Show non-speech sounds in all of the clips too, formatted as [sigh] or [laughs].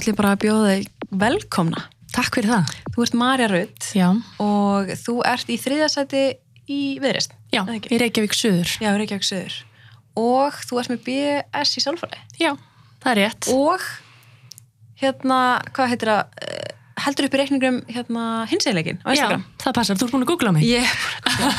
ætlum ég bara að bjóða þig velkomna. Takk fyrir það. Þú ert Marja Rudd Já, og þú ert í þriðasæti í viðrist. já í Reykjavík Suður. Já, Reykjavík Suður. Og þú ert með BS í sálfræði. Já, það er rétt. Og hérna, hvað heitir það, eh, heldur upp í reikningum hérna hinsegleikin á Já, Instagram. Það passar. Þú ert búin að googla mig. Ég,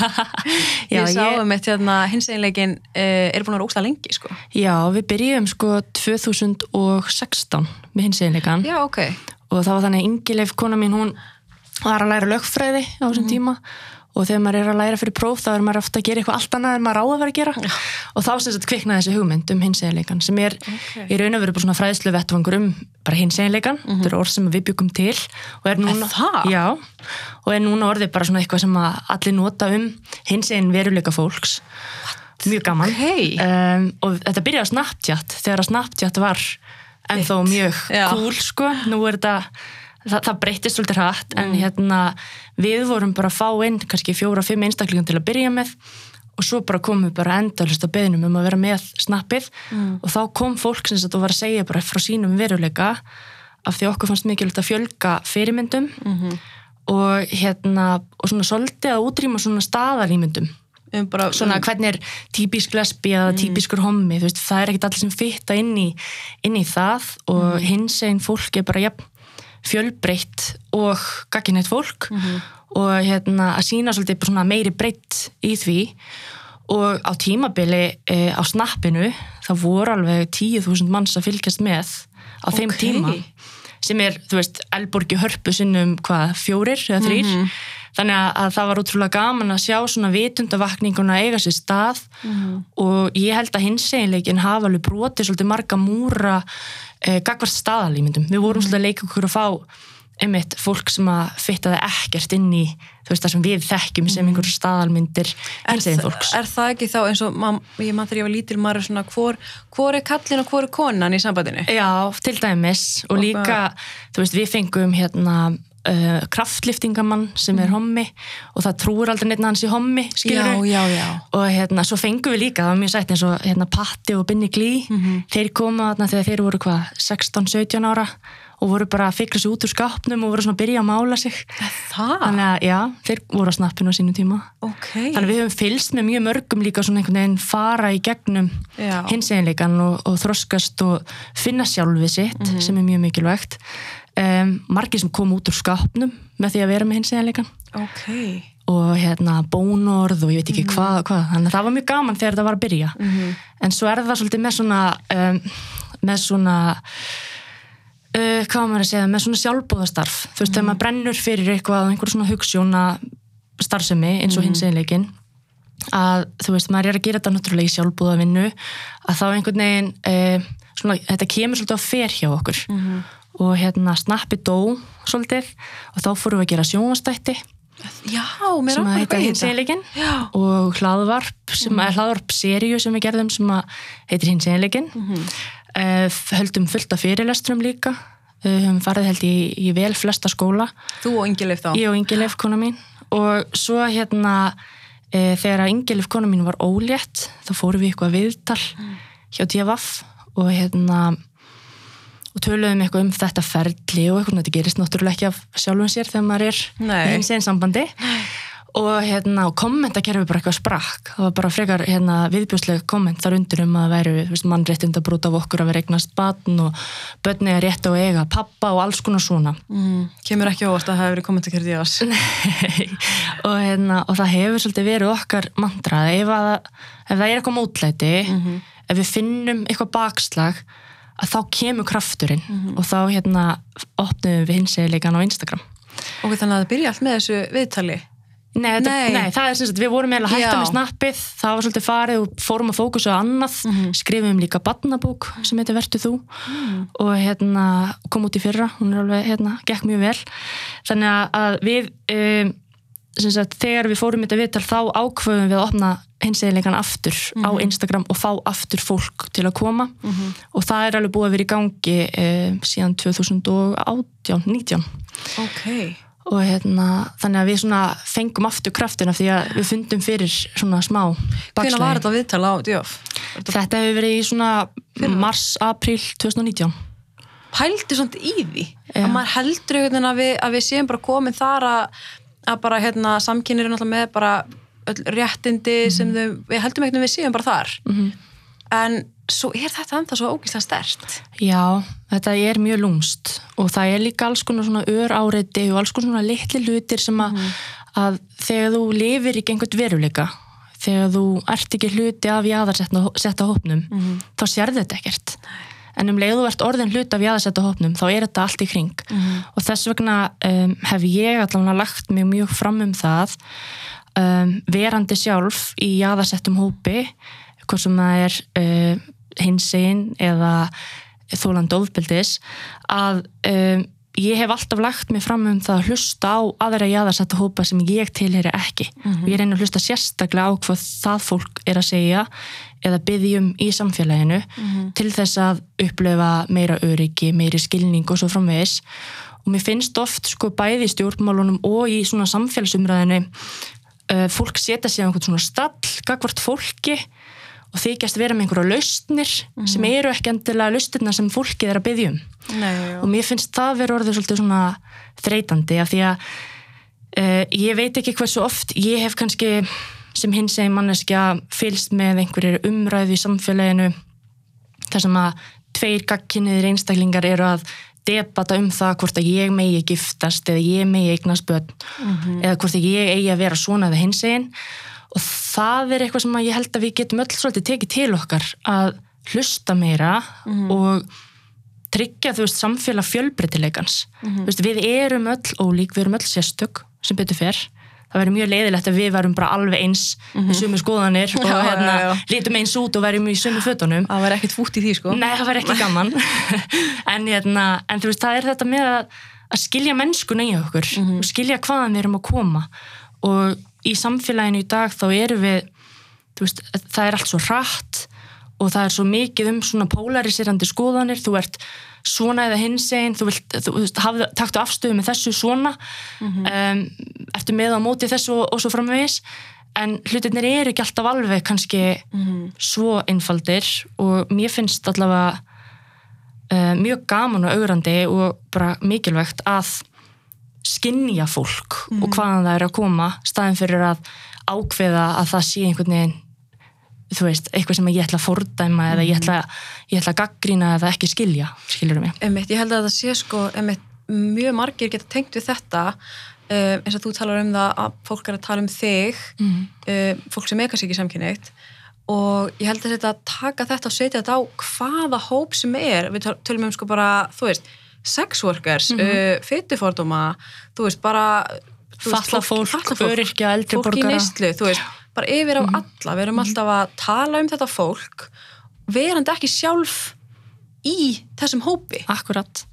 [laughs] Já, ég sá ég- um eitt hérna hinsegleikin uh, er búin að vera ósla lengi, sko. Já, við byrjum sko 2016 með hins eginleikan Já, ok. og það var þannig að Ingileif, kona mín, hún var að læra lögfræði á þessum tíma og þegar maður er að læra fyrir próf þá er maður ofta að gera eitthvað allt annað en maður á að vera að gera. Og þá sem sagt kviknaði þessi hugmynd um hins eginleikan sem er Ok. í raun og veru bara svona fræðslu vettvangur um bara hins eginleikan, þetta er orð sem við byggum til og er núna? Já, og er núna orðið bara svona eitthvað sem allir nota um hins egin veruleika fólks. Mjög gaman. Ok. um, og þetta byrjaði á Snapchat þegar að Snapchat var ennþá mjög Já. cool sko, nú er þetta það, það breytist svolítið hratt en hérna við vorum bara að fá inn kannski fjóra, fimm einstaklingum til að byrja með og svo bara komum við bara endalist á beðnum um að vera með snappið og þá kom fólk sem þetta var að segja bara frá sínum veruleika af því okkur fannst mikilvægt að fjölga fyrirmyndum og hérna og svona svolítið að útrýma svona staðalímyndum. Um bara, svona hvernig er típisk lesbi eða típiskur hommi, þú veist, það er ekkert allir sem fitta inn í, inn í það og hins einn fólk er bara jafn fjölbreytt og gagginætt fólk og hérna að sína svolítið meiri breytt í því. Og á tímabili e, á snappinu það voru alveg 10.000 manns að fylgjast með á þeim Ok. tíma sem er, þú veist, Elborgi hörpu sinnum hvað, fjórir eða þrýr þannig að, að það var útrúlega gaman að sjá svona vitundavakninguna eiga sér stað og ég held að hins eiginleikin hafa alveg brotið svolítið marga múra eh, gagvart staðalímyndum. Við vorum svolítið að leika okkur að fá einmitt fólk sem að fittaði ekkert inn í þú veist það sem við þekkjum sem einhverjum staðalmyndir er, er það ekki þá eins og man, ég mann þegar ég var lítil maður svona hvor, hvor er kallin og hvor er konan í sambandinu? Já, til dæmis. Og líka, þú veist, við fengum hérna uh, kraftliftingamann sem er hommi og það trúur aldrei neitt hans í hommi, já, skilur já, já. Og hérna, svo fengum við líka, það var mjög sætt eins og hérna Patti og Binni Glí þeir koma þarna þegar þeir voru hvað 16-17 ára og voru bara að fikra sig út úr skápnum og voru svona að byrja að mála sig. Það, þannig að já, þeir voru á snappinu á sínum tíma. Ok. Þannig að við höfum fylst með mjög mörgum líka svona einhvern veginn fara í gegnum Já. hins eiginleikan og, og þroskast og finna sjálfið sitt sem er mjög mikilvægt um, margir sem kom út úr skápnum með því að vera með hins eiginleikan ok, og hérna bónorð og ég veit ekki hvað, hvað. Þannig að það var mjög gaman þegar þetta var að byrja. En svo er það svolítið með svona um, með svona uh, hvað maður að segja, með svona sjálfbúðastarf þú veist, þegar maður brennur fyrir eitthvað einhver svona hugssjóna starfsemi eins og hins eiginleikin að þú veist, maður er að gera þetta náttúrulega í sjálfbúðavinnu að þá einhvern veginn uh, svona, þetta kemur svolítið á fer hjá okkur og hérna snappi dó svolítið og þá fórum við að gera sjónvastætti já, mér að hinsegileikin Já. og hlaðvarp sem Mhm. er hlaðvarp seríu sem við gerðum sem heitir hinsegileikin Mhm. uh, höldum fullt af fyrirlestrum líka uh, höfum farið held í, í vel flesta skóla þú og Ingileif þá ég og Ingileif kona mín og svo hérna uh, þegar að Ingileif kona mín var ólétt þá fórum við eitthvað viðtal Mm. hjá DFF og hérna og töluðum eitthvað um þetta ferli og eitthvað, þetta gerist náttúrulega ekki af sjálfum sér þegar maður er Nei. í hins einn sambandi. Og hérna, og kommentakerfi bara eitthvað sprakk. Það var bara frekar hérna, viðbjósleg komment þar undir um að það væru þú veist, mannréttindabrót af okkur að vera eignast batn og börni er rétt á að eiga pappa og alls konar svona. Mm, kemur ekki óvart að það hefur verið kommentarkerði í ás. [laughs] Og, hérna, og það hefur svolítið verið okkar mantrað ef, að, ef það er eitthvað mótlæti ef við finnum eitthvað bakslag að þá kemur krafturinn og þá hérna opnum við hinsegileikan á Instagram. Ok, þannig að það byrja allt með þessu viðtali? Nei, þetta, Nei. nei. það er sem sagt, við vorum eiginlega hægt með snappið, það var svolítið farið og fórum að fókusa á annað, skrifum líka badnabók sem heitir Vertu þú. Og hérna kom út í fyrra, hún er alveg, hérna, gekk mjög vel. Þannig að- við um, sagt, þegar við fórum þetta viðtal þá ákveðum við að opna hinsegileikan aftur á Instagram og fá aftur fólk til að koma. Og það er alveg búið að vera í gangi um, síðan 2018, 19 ok, og hérna, þannig að við svona fengum aftur kraftina því að við fundum fyrir svona smá hvernig bakslagi. var þetta viðtal á Djóf? Þetta hefur verið í svona mars, april 2019 pældi svona í því? Já. að maður heldur einhvern veginn að við, að við séum bara komin þar að, að bara hérna samkynir er náttúrulega með bara réttindi Mhm. sem þau, við heldum einhvern veginn við séum bara þar. -hmm. en svo er þetta ennþá svo ógíslega stert Já, þetta er mjög lúmst og það er líka alls konar svona ör áreiti og alls konar svona litli hlutir sem að, að þegar þú lifir í gengut veruleika þegar þú ert ekki hluti af jaðarsetta hópnum þá sér þetta ekkert en um leið þú ert orðin hluti af jaðarsetta hópnum þá er þetta allt í kring. Og þess vegna um, hef ég allavega lagt mig mjög fram um það um, verandi sjálf í jaðarsettum hópi hvort sem það er uh, hinsegin eða þólandi ofbeldis að um, ég hef alltaf lagt mig fram um það að hlusta á aðra jaðarsetta hópa sem ég tilheri ekki. Og ég reyna að hlusta sérstaklega á hvað það fólk er að segja eða byggjum í samfélaginu til þess að upplöfa meira öryggi, meiri skilning og svo framvegis. Og mér finnst oft sko bæði í stjórnmálunum og í svona samfélagsumræðinu uh, fólk setja sig á einhvern svona stall gagvart fólki og þykjast vera með einhverja lausnir sem eru ekki endilega lausnirna sem fólkið er að byggja um. Nei, og mér finnst það vera orðið svolítið svona þreytandi af því að uh, ég veit ekki hversu oft ég hef kannski sem hins egin manneskja fylst með einhverjir umræðu í samfélaginu þar sem að tveir gagkinniðir einstaklingar eru að debata um það hvort að ég megi giftast eða ég megi eignast börn eða hvort að ég eigi að vera svona eða hins egin og það er eitthvað sem ég held að við getum öll svolítið tekið til okkar að hlusta meira og tryggja þú veist samfélag fjölbreytileikans. Mm veist, við erum öll ólík, við erum öll sérstök sem betur fer það verður mjög leiðilegt að við varum bara alveg eins með sumu skoðanir [laughs] og Já, hérna, já, já. lítum eins út og verðum í sumu fötunum. Það var ekkert fútt í því sko. Nei, það var ekki [laughs] gaman. [laughs] En, hérna, en þú veist, það er þetta með að, að skilja mennskuna í okkur og skilja hvaðan við erum að koma. Og í samfélaginu í dag þá erum við veist, það er allt svo hratt og það er svo mikið um svona polariserandi skoðanir, þú ert svona eða hinsegin, þú vilt þú, þú hafðu, taktu afstöðu með þessu svona. Um, ertu með á móti þessu og, og svo framvegis. En hlutirnir eru ekki alltaf alveg kannski svo einfaldir. Og mér finnst allavega uh, mjög gaman og augrandi og bara mikilvægt að skinja fólk og hvaðan það er að koma. Staðin fyrir að ákveða að það sé einhvern veginn þú veist, eitthvað sem ég ætla að fordæma eða ég ætla, ég ætla að gaggrína eða ekki skilja, skilur mig? Einmitt, ég held að það sé sko einmitt, mjög margir geta tengt við þetta uh, eins og þú talar um það að fólk er að tala um þig uh, fólk sem er kannski ekki samkynniðt og ég held að þetta að taka þetta og setja þetta á hvaða hóp sem er. Við töl- tölum um sko bara, þú veist sex workers, mm -hmm. uh, fytufordóma þú veist, bara Fatlað fólk, öryrkja, eldri fólk í borgara. neyslu, þú veist, bara yfir á alla. Við erum alltaf að tala um þetta fólk verandi ekki sjálf í þessum hópi. Akkurat.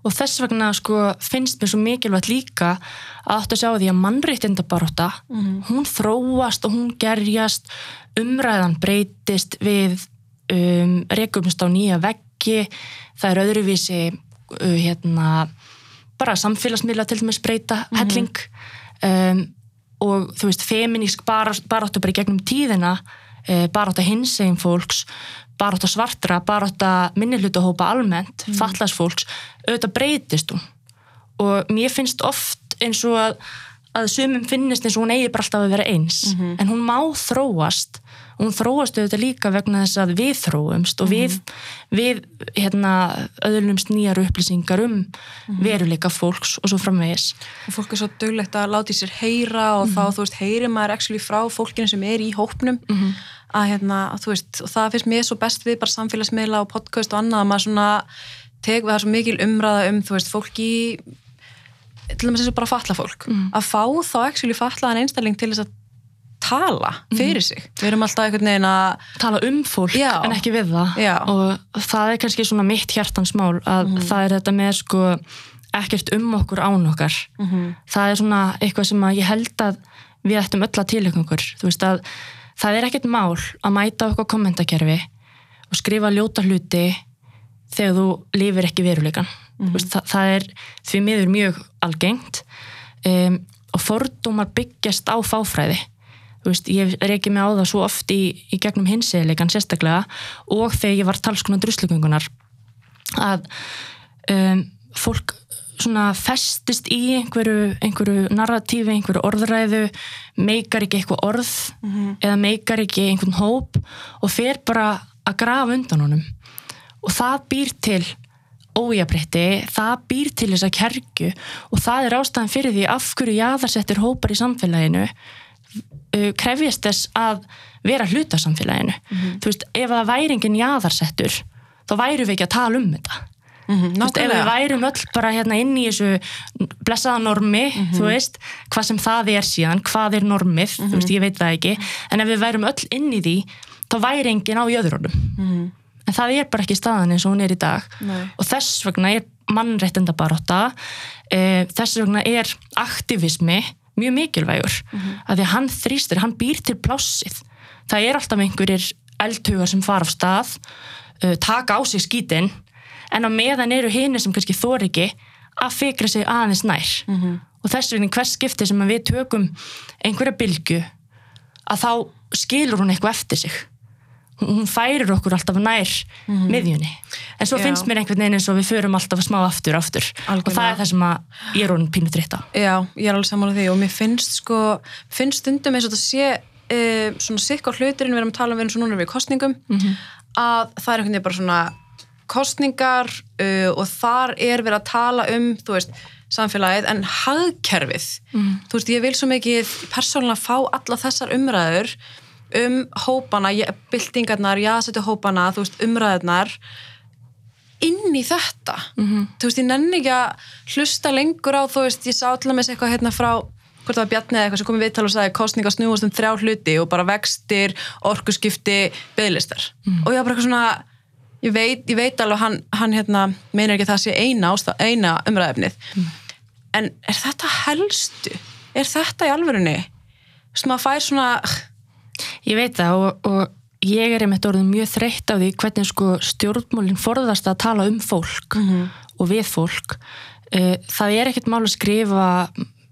Og þess vegna sko, finnst mér svo mikilvægt líka að áttu að sjá því að mannréttinda baróta, hún þróast og hún gerjast, umræðan breytist við um, rekumst á nýja veggi, það er öðruvísi uh, hérna, bara samfélagsmiðla til dæmis breyta helling. Um, og þú veist, feminísk baráttu bara í gegnum tíðina uh, barátta hinsegin fólks barátta svartra, barátta minnihlutahópa almennt, mm. fallast fólks auðvitað breytist hún og mér finnst oft eins og að, að sumum finnist eins og hún eigi bara alltaf að vera eins en hún má þróast hún þróast auðvitað líka vegna þess að við þróumst og við, við hérna, öðlumst nýjar upplýsingar um veruleika fólks og svo framvegis. Og fólk er svo döglegt að láta í sér heyra og þá, þú veist, heyrir maður actually frá fólkinu sem er í hópnum að hérna, þú veist, og það finnst mér svo best við bara samfélagsmiðla og podcast og annað að maður svona tek við það svo mikil umræða um, þú veist, fólk í til dæmis eins og bara fatla fólk að fá þá actually fatlaðan einstakling til þess að tala fyrir sig. Við erum alltaf einhvern veginn að tala um fólk Já. en ekki við það. Já. og það er kannski svona mitt hjartansmál að það er þetta með sko ekkert um okkur án okkar. Það er svona eitthvað sem að ég held að við ættum öll að tilöka okkur. Þú veist að það er ekkert mál að mæta okkur kommentakerfi og skrifa ljóta hluti þegar þú lifir ekki veruleikan mm veist, það, það er því miður mjög algengt um, og fordómar byggjast á fáfræði veist, ég reykja mig á það svo oft í, í gegnum hinsiðleikan sérstaklega og þegar ég var talskona druslugöngunar að um, fólk svona festist í einhverju, einhverju narratífi, einhverju orðræðu meikar ekki eitthvað orð eða meikar ekki einhvern hóp og fer bara að grafa undan honum. Og það býr til ójabrétti, það býr til þessa kergu og það er ástæðan fyrir því af hverju jaðarsettur hópar í samfélaginu uh, krefjast þess að vera hluta samfélaginu. Þú veist, ef það væri engin jaðarsettur þá væru við ekki að tala um þetta. Mhm, Þú veist, ef við værum öll bara hérna inn í þessu blessaða normi, þú veist hvað sem það er síðan, hvað er normið þú veist, ég veit það ekki, en ef við værum öll inn í því, þá væri engin á jöðrunum en það er bara ekki staðan eins og hún er í dag. Nei. og þess vegna er mannréttinda baróta e, þess vegna er aktivismi mjög mikilvægur af því að hann þrýstir, hann býr til plássið. Það er alltaf einhverjir eldhugar sem fara af stað uh, taka á sig skítinn en á meðan eru hini sem kannski þor ekki að fikra sig aðeins nær. Og þess vegna hvers skipti sem að við tökum einhverja bylgu að þá skilur hún eitthvað eftir sig hún færir okkur alltaf nær miðjunni, en svo Já. finnst mér einhvern veginn eins og við förum alltaf smá aftur aftur. Og Algjörlega. það er það sem að ég er honum pínu dritt á Já, ég er alveg saman á því og mér finnst sko, finnst stundum eins og þetta sé uh, svona sikk á hluturinn við erum að tala um við eins og núna við kostningum að það er einhvern veginn bara svona kostningar uh, og þar er verið að tala um, þú veist, samfélagið en hagkerfið. Þú veist, ég vil svo mikið persónulega fá alla þessar umræður um hópana, byltingarnar jásetu hópana, þú veist, umræðurnar inn í þetta. Þú veist, ég nenni ekki að hlusta lengur á, þú veist, ég sá allar með eitthvað hérna frá, hvort það var Bjarni eða eitthvað sem kom í viðtal og sagði kostninga snúast um þrjá hluti og bara vextir, orkuskipti bygglistar og ég var bara eitthvað svona ég veit, ég veit alveg hann, hann hérna meinar ekki að það sé eina, eina umræðefnið en er þetta helstu? Er þetta í alvörunni? Þú veist, maður fær svona Ég veit það og, og ég er einmitt orðin mjög þreytt á því hvernig sko stjórnmálinn forðast að tala um fólk og við fólk. Eh, Það er ekkert mál að skrifa,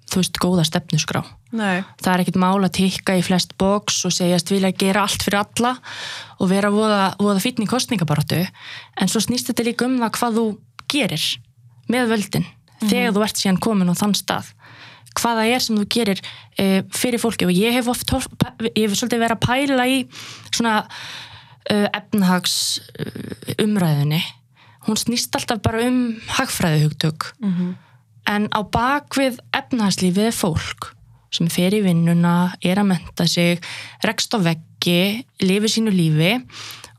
þú veist, góða stefnusgrá. Nei, Það er ekkert mál að tikka í flest boks og segjast vilja gera allt fyrir alla og vera voða, voða fítn í kostningabaratu. En svo snýst þetta líka um það hvað þú gerir með völdin þegar þú ert síðan komin á þann stað hvaða er sem þú gerir e, fyrir fólki. Og ég hef oft ég hef svolítið verið að pæla í svona uh, efnahags uh, umræðinni hún snýst alltaf bara um hagfræðihugtök. En á bakvið efnahagslífið er fólk sem fer í vinnuna, er að menta sig rekst á veggi, lifi sínu lífi.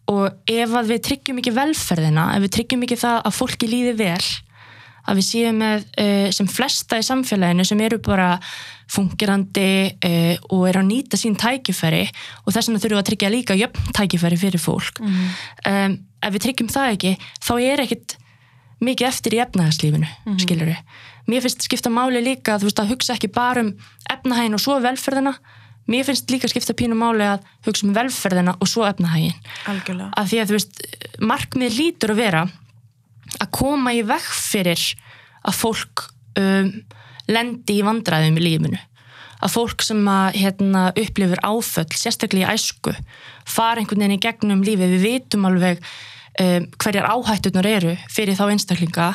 Og ef við tryggjum ekki velferðina, ef við tryggjum ekki það að fólki líði vel að við séum með uh, sem flesta í samfélaginu sem eru bara fungirandi uh, og eru að nýta sín tækifæri og þess vegna þurfum við að tryggja líka jöfn tækifæri fyrir fólk. Um, ef við tryggjum það ekki þá er ekkit mikið eftir í efnahagslífinu, mm skilur mér finnst skipta máli líka þú veist, að hugsa ekki bara um efnahægin og svo velferðina. Mér finnst líka skipta pínu máli að hugsa um velferðina og svo efnahægin algjörlega. Að því að þú veist, markmið lítur að vera að koma í veg fyrir að fólk um, lendi í vandræðum í lífinu. Að fólk sem að hérna, upplifir áföll, sérstaklega í æsku fara einhvern veginn í gegnum lífi við vitum alveg um, hverjar áhættunar eru fyrir þá einstaklinga.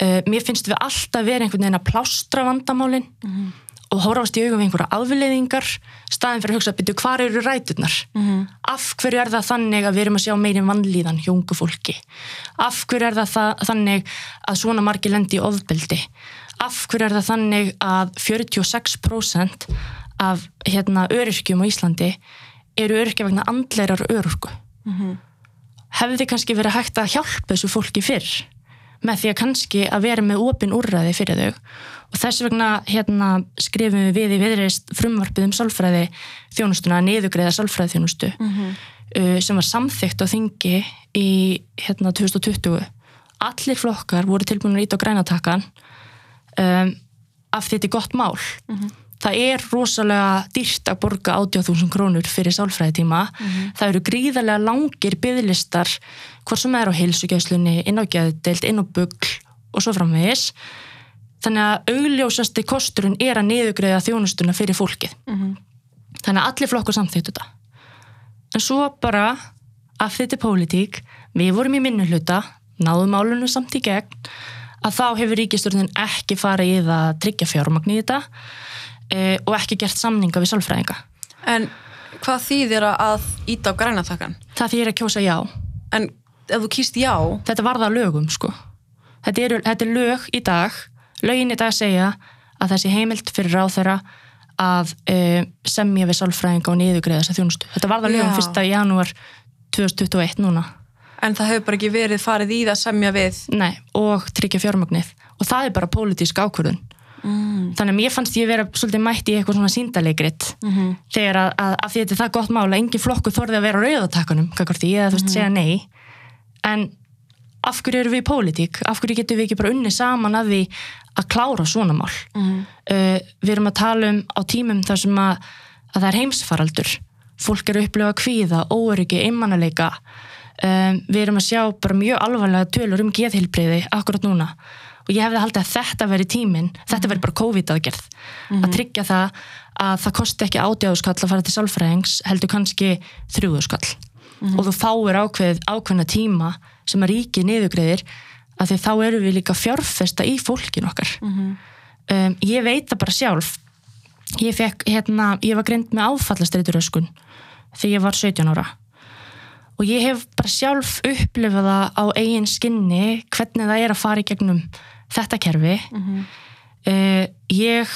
Uh, mér finnst við alltaf vera einhvern veginn að plástra vandamálin og horfast í augum einhverja afleiðingar staðin fyrir að hugsa, byrju, hvar eru ræturnar? Af hverju er það þannig að við erum að sjá meiri vannlíðan hjá ungu fólki? Af hverju er það, það þannig að svona margir lendi í ofbeldi? Af hverju er það þannig að 46% af hérna, öryrkjum á Íslandi eru öryrkja vegna andleirar öryrku hefði kannski verið hægt að hjálpa þessu fólki fyrr með því að kannski að vera með opin úrræði fyrir þau. Og þess vegna hérna, skrifum við í viðreist frumvarpið um sálfræði þjónustuna, niðugreiða sálfræði þjónustu uh, sem var samþygt á þingi í hérna, 2020 allir flokkar voru tilbúin að íta á grænatakkan um, af þetta gott mál. Það er rosalega dýrt að borga 80.000 krónur fyrir sálfræðitíma. Það eru gríðarlega langir byðlistar hvort sem er á heilsugjæslunni inn á geðdeild, inn á bugl og svo framvegis þannig að augljósasti kosturinn er að niðugreiða þjónustuna fyrir fólkið þannig að allir flokkur samþýttu þetta en svo bara af þetta pólitík við vorum í minnuhluta náðu málunum samt í gegn að þá hefur ríkistjórnin ekki farið í það að tryggja fjármagn í þetta e, og ekki gert samninga við sálfræðinga. En hvað þýðir að íta á grænatakkan? Það þýðir að kjósa já. En ef þú kýst já, Þetta var það lögum sko. Þetta er, þetta er lög í dag, lögin í dag segja að þessi heimild fyrir ráþeira að e, semja við sálfræðinga og niðugreiða þessa þjónustu. Þetta var það lögum Já. 1. janúar 2021 núna. en það hefur bara ekki verið farið í það að semja við. Nei, og tryggja fjármagnið. Og það er bara pólitísk ákvörðun. Mm. Þannig að mér fannst ég vera svolítið mætt í eitthvað svona síndaleikrit Mhm. þegar að, að, að þetta er það gott mál að engin flokku þorði að vera á rauðatakunum, kakar því, eða þú veist, segja nei. En af hverju eru við í pólitík? Af hverju getum við ekki bara unni saman að því að klára svona mál? Mhm. Uh, við erum að tala um á tímum þar sem að, að það er heimsfaraldur. Fólk eru að upplifa kvíða, óöryggi, einmannalega. Um, við erum að sjá bara mjög alvarlega tölur um geðhilbriði akkurat núna og ég hefði haldið að þetta veri tíminn, þetta veri bara COVID-aðgerð að tryggja það að það kosti ekki átjáðuskall að fara til sálfræðings heldur kannski þrjúðuskall og þú fáir ákveð ákveðna tíma sem að ríki niðugreiðir að því þá eru við líka fjárfesta í fólkin okkar. Um, ég veit það bara sjálf. Ég fekk hérna, ég var greint með áfallastreituröskun þegar ég var 17 ára. Og ég hef bara sjálf upplifað það á eigin skinni hvernig það er að fara í gegnum þetta kerfi. Uh, ég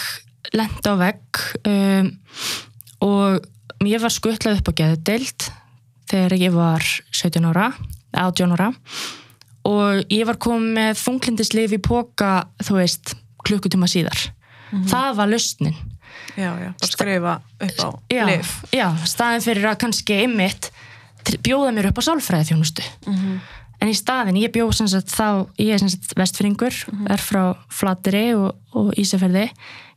lendi á vegg um, og ég var skuttlað upp á geðdeild þegar ég var 17 ára 18 ára. Og ég var komið með þunglindislif í póka þú veist, klukkutíma síðar. Það var lausnin. Já, já, bara skrifa upp á já, lif. já, staðin fyrir að kannski einmitt bjóða mér upp á sálfræði þjónustu en í staðin, ég bjóð sem sagt þá, ég er sem sagt vestfringur er frá Flateri og, og Ísafjörði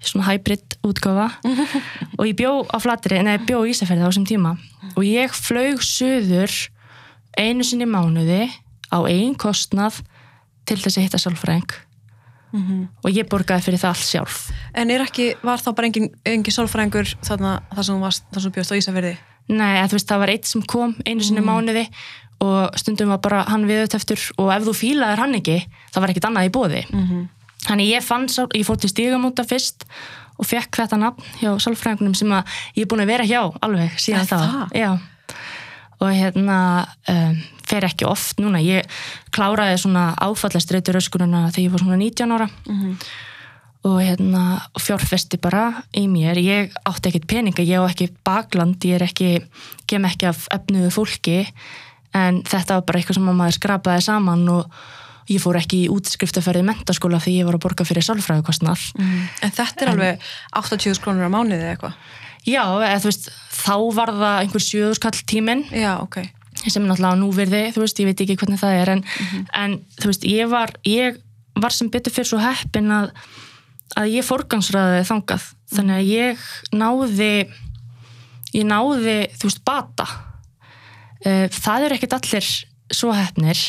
svona hybrid útgáfa. [laughs] Og ég bjó á Flateri, nei, bjó á Ísafjörði á þessum tíma og ég flög söður einu sinni mánuði á eigin kostnað til þess að hitta sálfræðing og ég borgaði fyrir það allt sjálf En er ekki, var þá bara engin, engin sálfræðingur þarna þar sem þú bjóst á Ísafirði? Nei, að veist, það var eitt sem kom einu sinni mm. mánuði og stundum var bara hann viðuteftur og ef þú fílaðir hann ekki, það var ekkert annað í bóði. Mhm. Þannig ég fann, ég fór til stígamóta fyrst og fekk þetta nafn hjá sálfræðingunum sem ég er búin að vera hjá alveg síðan þá. það? Og hérna, um, fer ekki oft núna. Ég kláraði svona áfallastreitur öskununa þegar ég var svona 19 ára og hérna og fjárfesti bara í mér ég átti ekkert peninga, ég á ekki bakland ég er ekki, kem ekki af efnuðu fólki en þetta var bara eitthvað sem að maður skrapaði saman og ég fór ekki í útskriftafærið mentaskóla því ég var að borga fyrir sálfræðukostnar En þetta er alveg 80 krónur á mánuði eða eitthvað? já, eða veist, þá var það einhver sjöðuskall tíminn. Já, ok. sem er náttúrulega núvirði, þú veist, ég veit ekki hvernig það er en, en þú veist, ég var ég var sem betur fyrir svo heppin að, að ég forgangsraði þangað, þannig að ég náði ég náði, þú veist, bata. Eh, það eru ekkert allir svo heppnir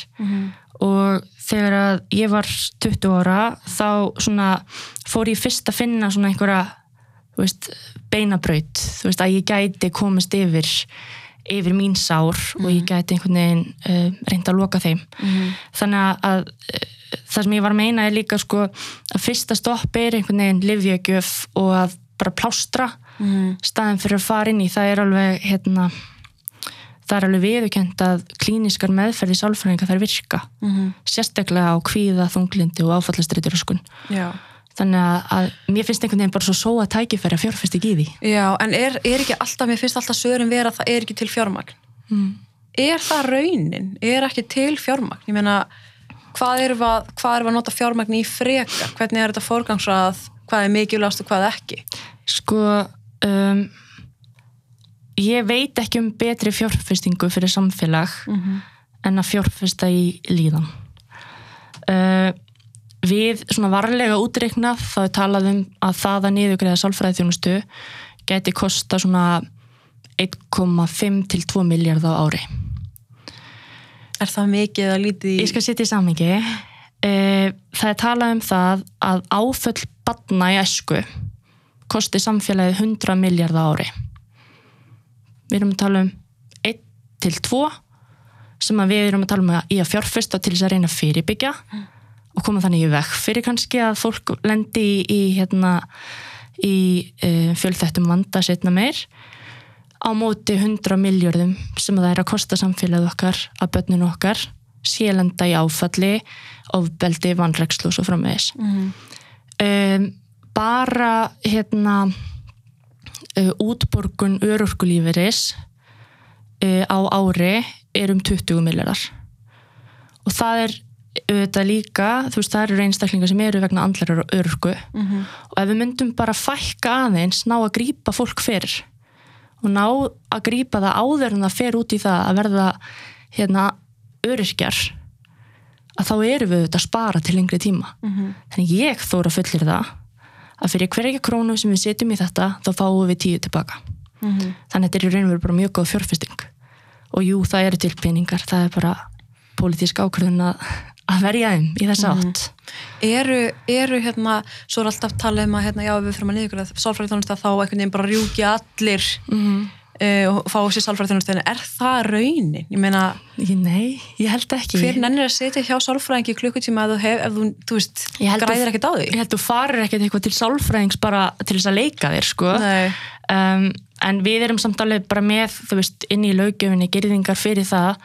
og þegar að ég var 20 ára þá svona fór ég fyrst að finna svona einhverja veist, beinabraut. Þú veist, að ég gæti komist yfir yfir mín sár og ég gæti einhvern veginn uh, reynda að loka þeim. Þannig að, uh, það sem ég var að meina er líka sko að fyrsta stopp er einhvern veginn livjögjöf og að bara plástra staðin fyrir að fara inn í. Það er alveg hérna það er alveg viðurkend að klíniskar meðferði sálfræðinga þær virka Mhm. sérstaklega á kvíða, þunglindi og áfallastrituröskun Já. þannig að, að mér finnst einhvern veginn bara svo tækifæri að fjárfesti ekki í því Já, en er, er ekki alltaf, mér finnst alltaf sögurum vera að það er ekki til fjármagn. mm. Er það raunin? Er ekki til fjármagn? Ég meina, hvað við, að- hvað við að nota fjármagn í frekar? Hvernig er þetta forgangsrað? Hvað er mikilvægast og hvað ekki? sko um, ég veit ekki um betri fjárfestingu fyrir samfélag en að fjárfesta í líðan uh, við svona varlega útreiknað þá er talað um að það að niðugreiða sálfræði þjónustu geti kosta svona 1,5 til 2 miljard á ári Er það mikið að lítið í... Ég skal setja í samingi. Það er talað um það að áföll batna í esku kosti samfélagið 100 miljard á ári. Við erum að tala um 1 til 2 sem að við erum að tala um að í að fjárfesta til þess að reyna að fyrirbyggja og koma þannig í vekk fyrir kannski að fólk lendi í, í, hérna, í uh, fjölþættum vanda setna meir á móti 100 miljörðum sem það er að kosta samfélagið okkar að börninu okkar sélenda í áfalli ofbeldi, vanrekslu og svo framvegis Mhm. um, bara hérna uh, útborgun örorkulíferis uh, á ári er um 20 miljardar og það er auðvitað líka, þú veist það eru einstaklingar sem eru vegna andlar örorku Mhm. og ef við myndum bara fækka aðeins ná að grípa fólk fyrir og ná að grípa það áður en það fer út í það að verða hérna öryrkjar að þá erum við auðvitað að spara til lengri tíma Mhm. þannig ég þóra fullir það að fyrir hverja krónu sem við setjum í þetta þá fáum við tíu tilbaka. Mhm. þannig að þetta er í raun og veru bara mjög góð fjárfesting. Og jú, það eru til peningar það er bara pólitísk ákvörðun að, að verja þeim í þessa átt. Eru, eru hérna, svo er alltaf talið um að hérna, já, við fyrir sálfræði þjónustu að þá einhvern veginn bara rjúki allir mm uh, og fá sér sálfræði þjónustu en er það raunin? Ég meina, -hmm. Nei, ég held ekki hver nennir að setja hjá sálfræðingi klukkutíma ef þú, hef, ef þú, þú veist, græðir ekkert á því? Ég held þú farir ekkert eitthvað til sálfræðings bara til þess að leika þér sko um, en við erum samt alveg bara með þú veist, inn í lögjöfinni gerðingar fyrir það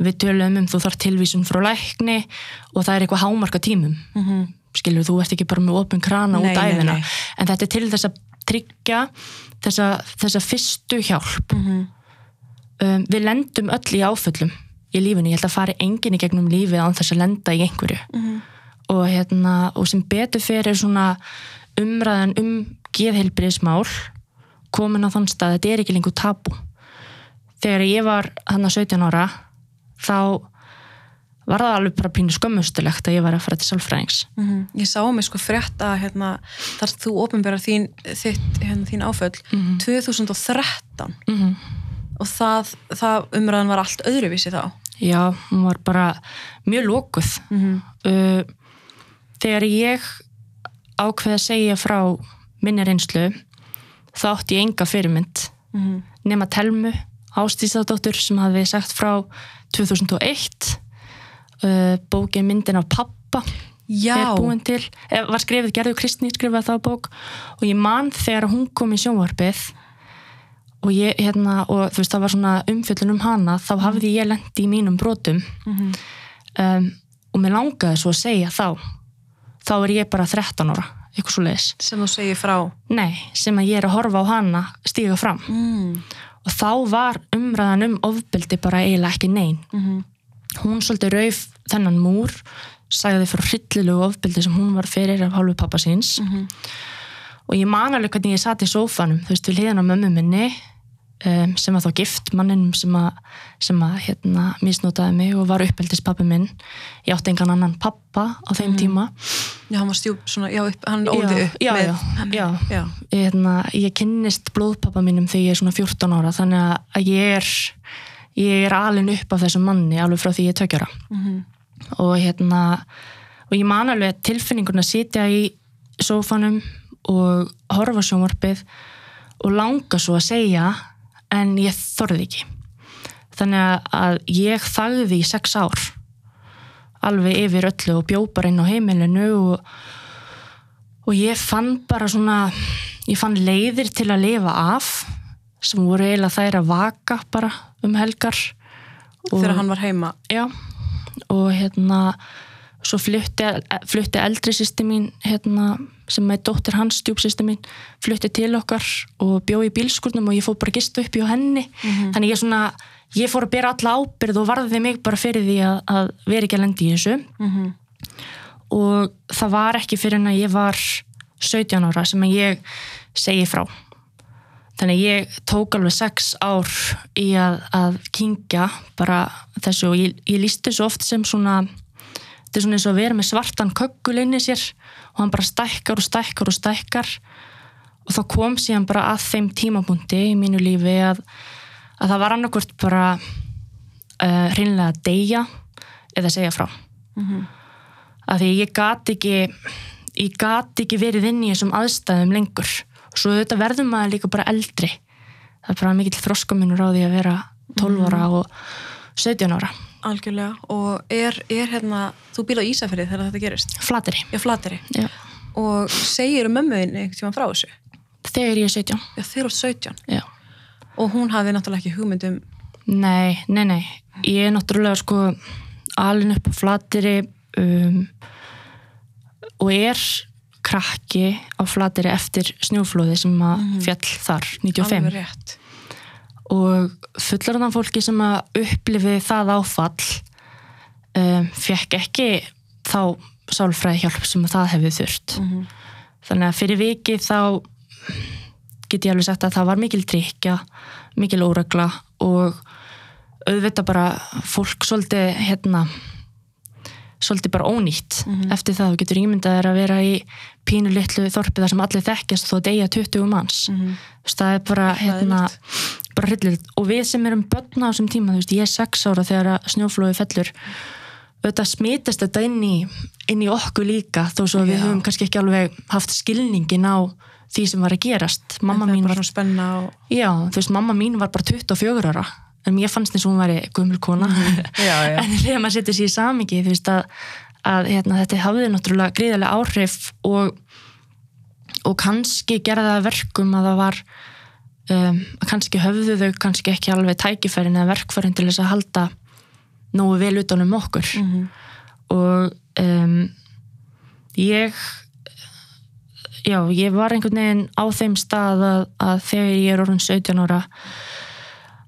við tölum um þú þarf tilvísun frá lækni og það er eitthvað hámarka tímum Mhm. skilur þú ert ekki bara með opin krana Nei, út nei, æfina að tryggja þessa, þessa fyrstu hjálp Mhm. um, við lendum öll í áföllum í lífinu, ég held að fari enginn í gegnum lífið án þess að lenda í einhverju Mhm. og, hérna, og sem betur fyrir svona umræðan um geðheilbriðismál komin á þann stað, þetta er ekki lengur tabu þegar ég var hann að 17 ára þá var það alveg bara pínu skömmustulegt að ég var að fara til sálfræðings Mhm. Ég sá mig sko frétt að hérna, þar þú ofinbæra þín, hérna, þín áföll 2013 mm -hmm. og það, það umræðan var allt öðruvísi þá. Já, hún var bara mjög lókuð. Mm Uh, þegar ég ákveði að segja frá minni reynslu, þá átti ég enga fyrirmynd -hmm. nema Telmu Ástísadóttur sem hafði sagt frá 2001 uh, bókin myndin af pappa Já, er búin til, eh, var skrifið Gerður Kristný skrifaði það bók. Og ég man þegar hún kom í sjónvarpið og ég, hérna, og þú veist það var svona umfjöllun um hana, þá hafði ég lendi í mínum brotum. Mhm. um, og mér langaði svo að segja þá. Þá er ég bara 13 ára eitthvað svo leiðis, sem þú segir frá. nei, sem að ég er að horfa á hana stíga fram. Mm. og þá var umræðan um ofbeldi bara eiginlega ekki nein. Mm hún svolítið rauf þennan múr sagði frá hryllilegu ofbeldi sem hún var fyrir af hálfu pappa síns -hmm. og ég man alveg hvernig ég satt í sófanum þú veist við hliðan á mömmu minni um, sem var þá gift manninum sem að, sem að hérna misnótaði mig og var uppeldis pappi minn ég átti engan annan pappa á þeim tíma Já, hann var stjúp, svona, já, upp, hann óldi upp já, já, já. já. Ég, hérna, ég kynnist blóðpappa mínum þegar ég er svona 14 ára þannig að ég er ég er alin upp af þessum manni alveg frá því ég er tökjara Mhm. Og hérna og ég man alveg tilfinningun að sitja í sófanum og horfa sjónvarpið og langa svo að segja en ég þorði ekki. Þannig að ég þagði í sex ár alveg yfir öllu og bjó bara inn á heimilinu og, og ég fann bara svona ég fann leiðir til að lifa af sem voru eiginlega þær að vaka bara um helgar. Og, þegar hann var heima. Já, og hérna svo flutti, flutti eldri sýsti mín hérna, sem er dóttir hans stjúpsýsti mín, flutti til okkar og bjó í bílskurnum og ég fór bara að gista upp hjá henni, þannig ég svona ég fór að bera alla ábyrð og varði mig bara fyrir því að, að vera ekki að lendi í þessu. Mm og það var ekki fyrir en að ég var 17 ára sem að ég segi frá þannig ég tók alveg 6 ár í að, að kingja bara þessu og ég, ég lísti þessu oft sem svona þetta er svona eins og að vera með svartan köggul inn í sér og hann bara stækkar og stækkar og stækkar. Og þá kom síðan bara að þeim tímapunkti í mínu lífi að, að það var annarkvört bara uh, hreinlega að deyja eða segja frá. Að því ég gat ekki ég gat ekki verið inn í þessum aðstæðum lengur svo þetta verður maður líka bara eldri. Það er bara mikill þroskamunur á því að vera 12 ára og 17 ára. Algjörlega. Og er, er hérna, þú býr á Ísafrið þegar þetta gerist? Flateri já, flateri já. og segir um mömmuðin einhvern tíma frá þessu? Þegar ég er 17 já, þeir eru 17 já. og hún hafði náttúrulega ekki hugmyndum nei, nei, nei. Ég er náttúrulega sko alin upp á flateri um, og er krakki á flateri eftir snjóflóði sem að fjall þar 95 alveg rétt. Og fullarðan fólki sem að upplifi það áfall um, fekk ekki þá sálfræði hjálp sem að það hefði þurft. Mhm. þannig að fyrir viki þá get ég alveg sagt að það var mikil trikja mikil óregla og auðvitað bara fólk svolítið hérna svolítið bara ónýtt Mhm. eftir það. Þú getur ímyndað þér að vera í pínu litlu þorpi þar sem allir þekkjast þó að deyja 20 manns. Þú veist, það er bara hérna, bara hryllilegt og við sem erum börn á þessum tíma, þú veist, ég er sex ára þegar að snjóflóði fellur. Auðvitað smitast þetta inn í, inn í okkur líka þó svo við Já. höfum kannski ekki alveg haft skilningin á því sem var að gerast. Mamma mín var, og já, veist, mamma mín var bara 24 ára en mér fannst eins og hún væri gömul kona já, [laughs] já. en þegar maður setur sér í samingi þú veist að, að hérna, þetta hafði náttúrulega gríðarlega áhrif og, og kannski gerða það að verkum að það var um, að kannski höfðu þau kannski ekki alveg tækifærin eða verkfærin til þess að halda nógu vel utan um okkur Mhm. og um, ég já, ég var einhvern veginn á þeim stað að, að þegar ég er orðin 17 ára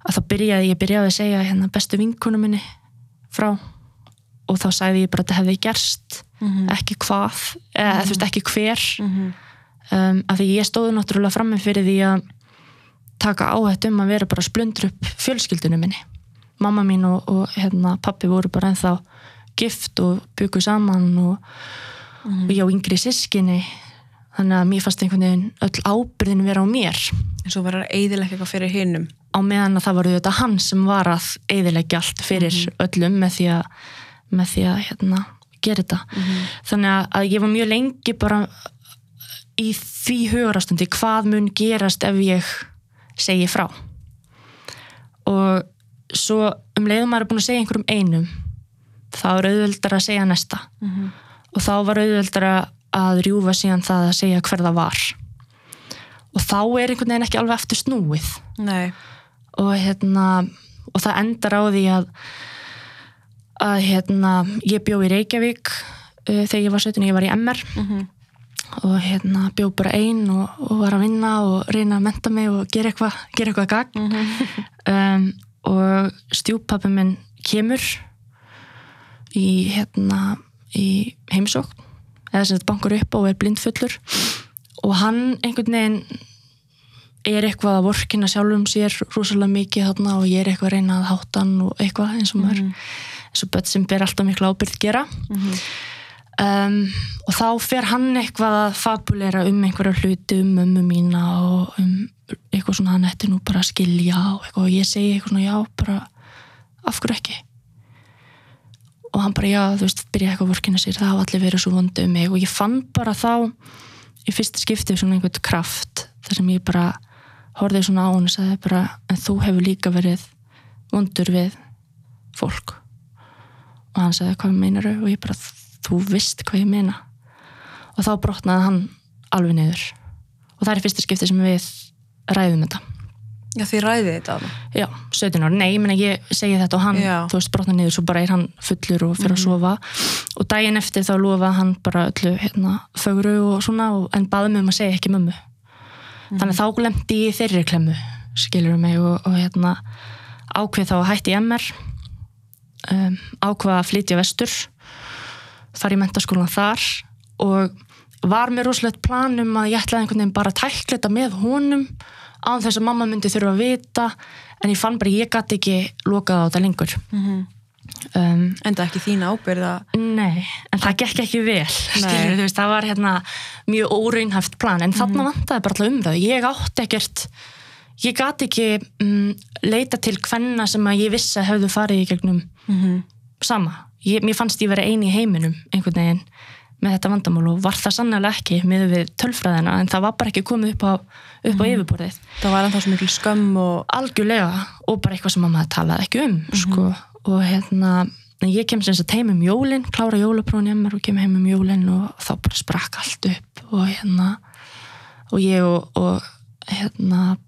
að þá byrjaði ég byrjaði að segja hérna bestu vinkunum minni frá og þá sagði ég bara að þetta hefði gerst Mhm. ekki hvað, eða þú veist ekki hver. Mhm. um, af því ég stóði náttúrulega frammi fyrir því að taka áhætt um að vera bara að splundra upp fjölskyldunum minni. Mamma mín og, og hérna, pappi voru bara ennþá gift og byggu saman og, og ég á yngri sískinni þannig að mér fannst einhvern veginn öll ábyrðin vera á mér eins og var að eiðilega eitthvað fyrir hinnum á meðan að það var auðvitað hann sem var að eiðilegja allt fyrir öllum með því að, með því að hérna, gera þetta. Þannig að, ég var mjög lengi bara í því hugarastundi hvað mun gerast ef ég segi frá? Og svo um leiðum maður er búin að segja einhverjum einum þá er auðveldar að segja næsta. Mhm. og þá var auðveldar að rjúfa síðan það að segja hver það var og þá er einhvern veginn ekki alveg eftir snúið. Nei, og hérna og það endar á því að að hérna ég bjó í Reykjavík uh, þegar ég var 17 ég var í MR Mhm. og hérna bjó bara ein og, og var að vinna og reyna að menta mig og gera eitthvað gera eitthvað gagn. [laughs] Um, og stjúpappi minn kemur í hérna í heimsókn. Eða sem þetta bankar upp og er blindfullur og hann einhvern veginn er eitthvað að vorkina sjálfum sér rosalega mikið þarna og ég er eitthvað að reyna að hátta hann og eitthvað eins og maður. Eins og börn sem ber alltaf miklu ábyrð gera. Um, og þá fer hann eitthvað að fabulera um einhverja hluti um mömmu mína og um eitthvað svona hann ætti nú bara að skilja og eitthvað. Og ég segi eitthvað svona já bara af hverju ekki? Og hann bara já þú veist byrja eitthvað að vorkina sér það hafa allir verið svo vondu um mig. Og ég fann bara þá í fyrsta skiptið svona einhvern kraft þar sem ég bara horfið svona á hann og sagði bara en þú hefur líka verið vondur við fólk. Og hann sagði hvað meinar og ég bara þú veist hvað ég meina. Og þá brotnaði hann alveg niður. Og það er fyrsta skiptið sem við ræðum þetta já þið ræðið þetta alveg. já, 17 ára, nei, ég meina ég segi þetta og hann, Já. þú veist, brotnaði niður svo bara er hann fullur og fyrir að sofa. Og daginn eftir þá lofaði hann bara öllu hérna, fögru og svona og, en baði mig um að segja ekki mömmu. Þannig að þá glemdi ég þeirri klemmu skilur mig og, og hérna ákveð þá að hætti í MR um, ákveð að flytja vestur fara í mentaskólan þar og var með rosalegt plan um að ég ætlaði einhvern veginn bara að tækla þetta með honum án þess að mamma myndi þurfa að vita en ég fann bara ég gæti ekki lokað á þetta lengur. Mhm. um, enda ekki þín ábyrð að Nei, en það gekk ekki vel [laughs] skilur, veist, það var hérna mjög óraunhæft plan, en þarna vantaði bara alltaf umræðu, ég átti ekkert ég gati ekki um, leita til hvenna sem að ég vissi að hefðu farið í gegnum Mhm. sama, ég, mér fannst ég vera eini í heiminum einhvern veginn með þetta vandamál og var það sannlega ekki með við tölfræðina en það var bara ekki komið upp á, upp á yfirborðið. Það var ennþá svo mikil skömm og algjörlega og bara eitthvað sem að maður talaði ekki um sko. og hérna ég kem sem sagt heim um jólin klára jólaprófin hjá mér og kem heim um jólin og þá bara sprakk allt upp og hérna og ég og, og hérna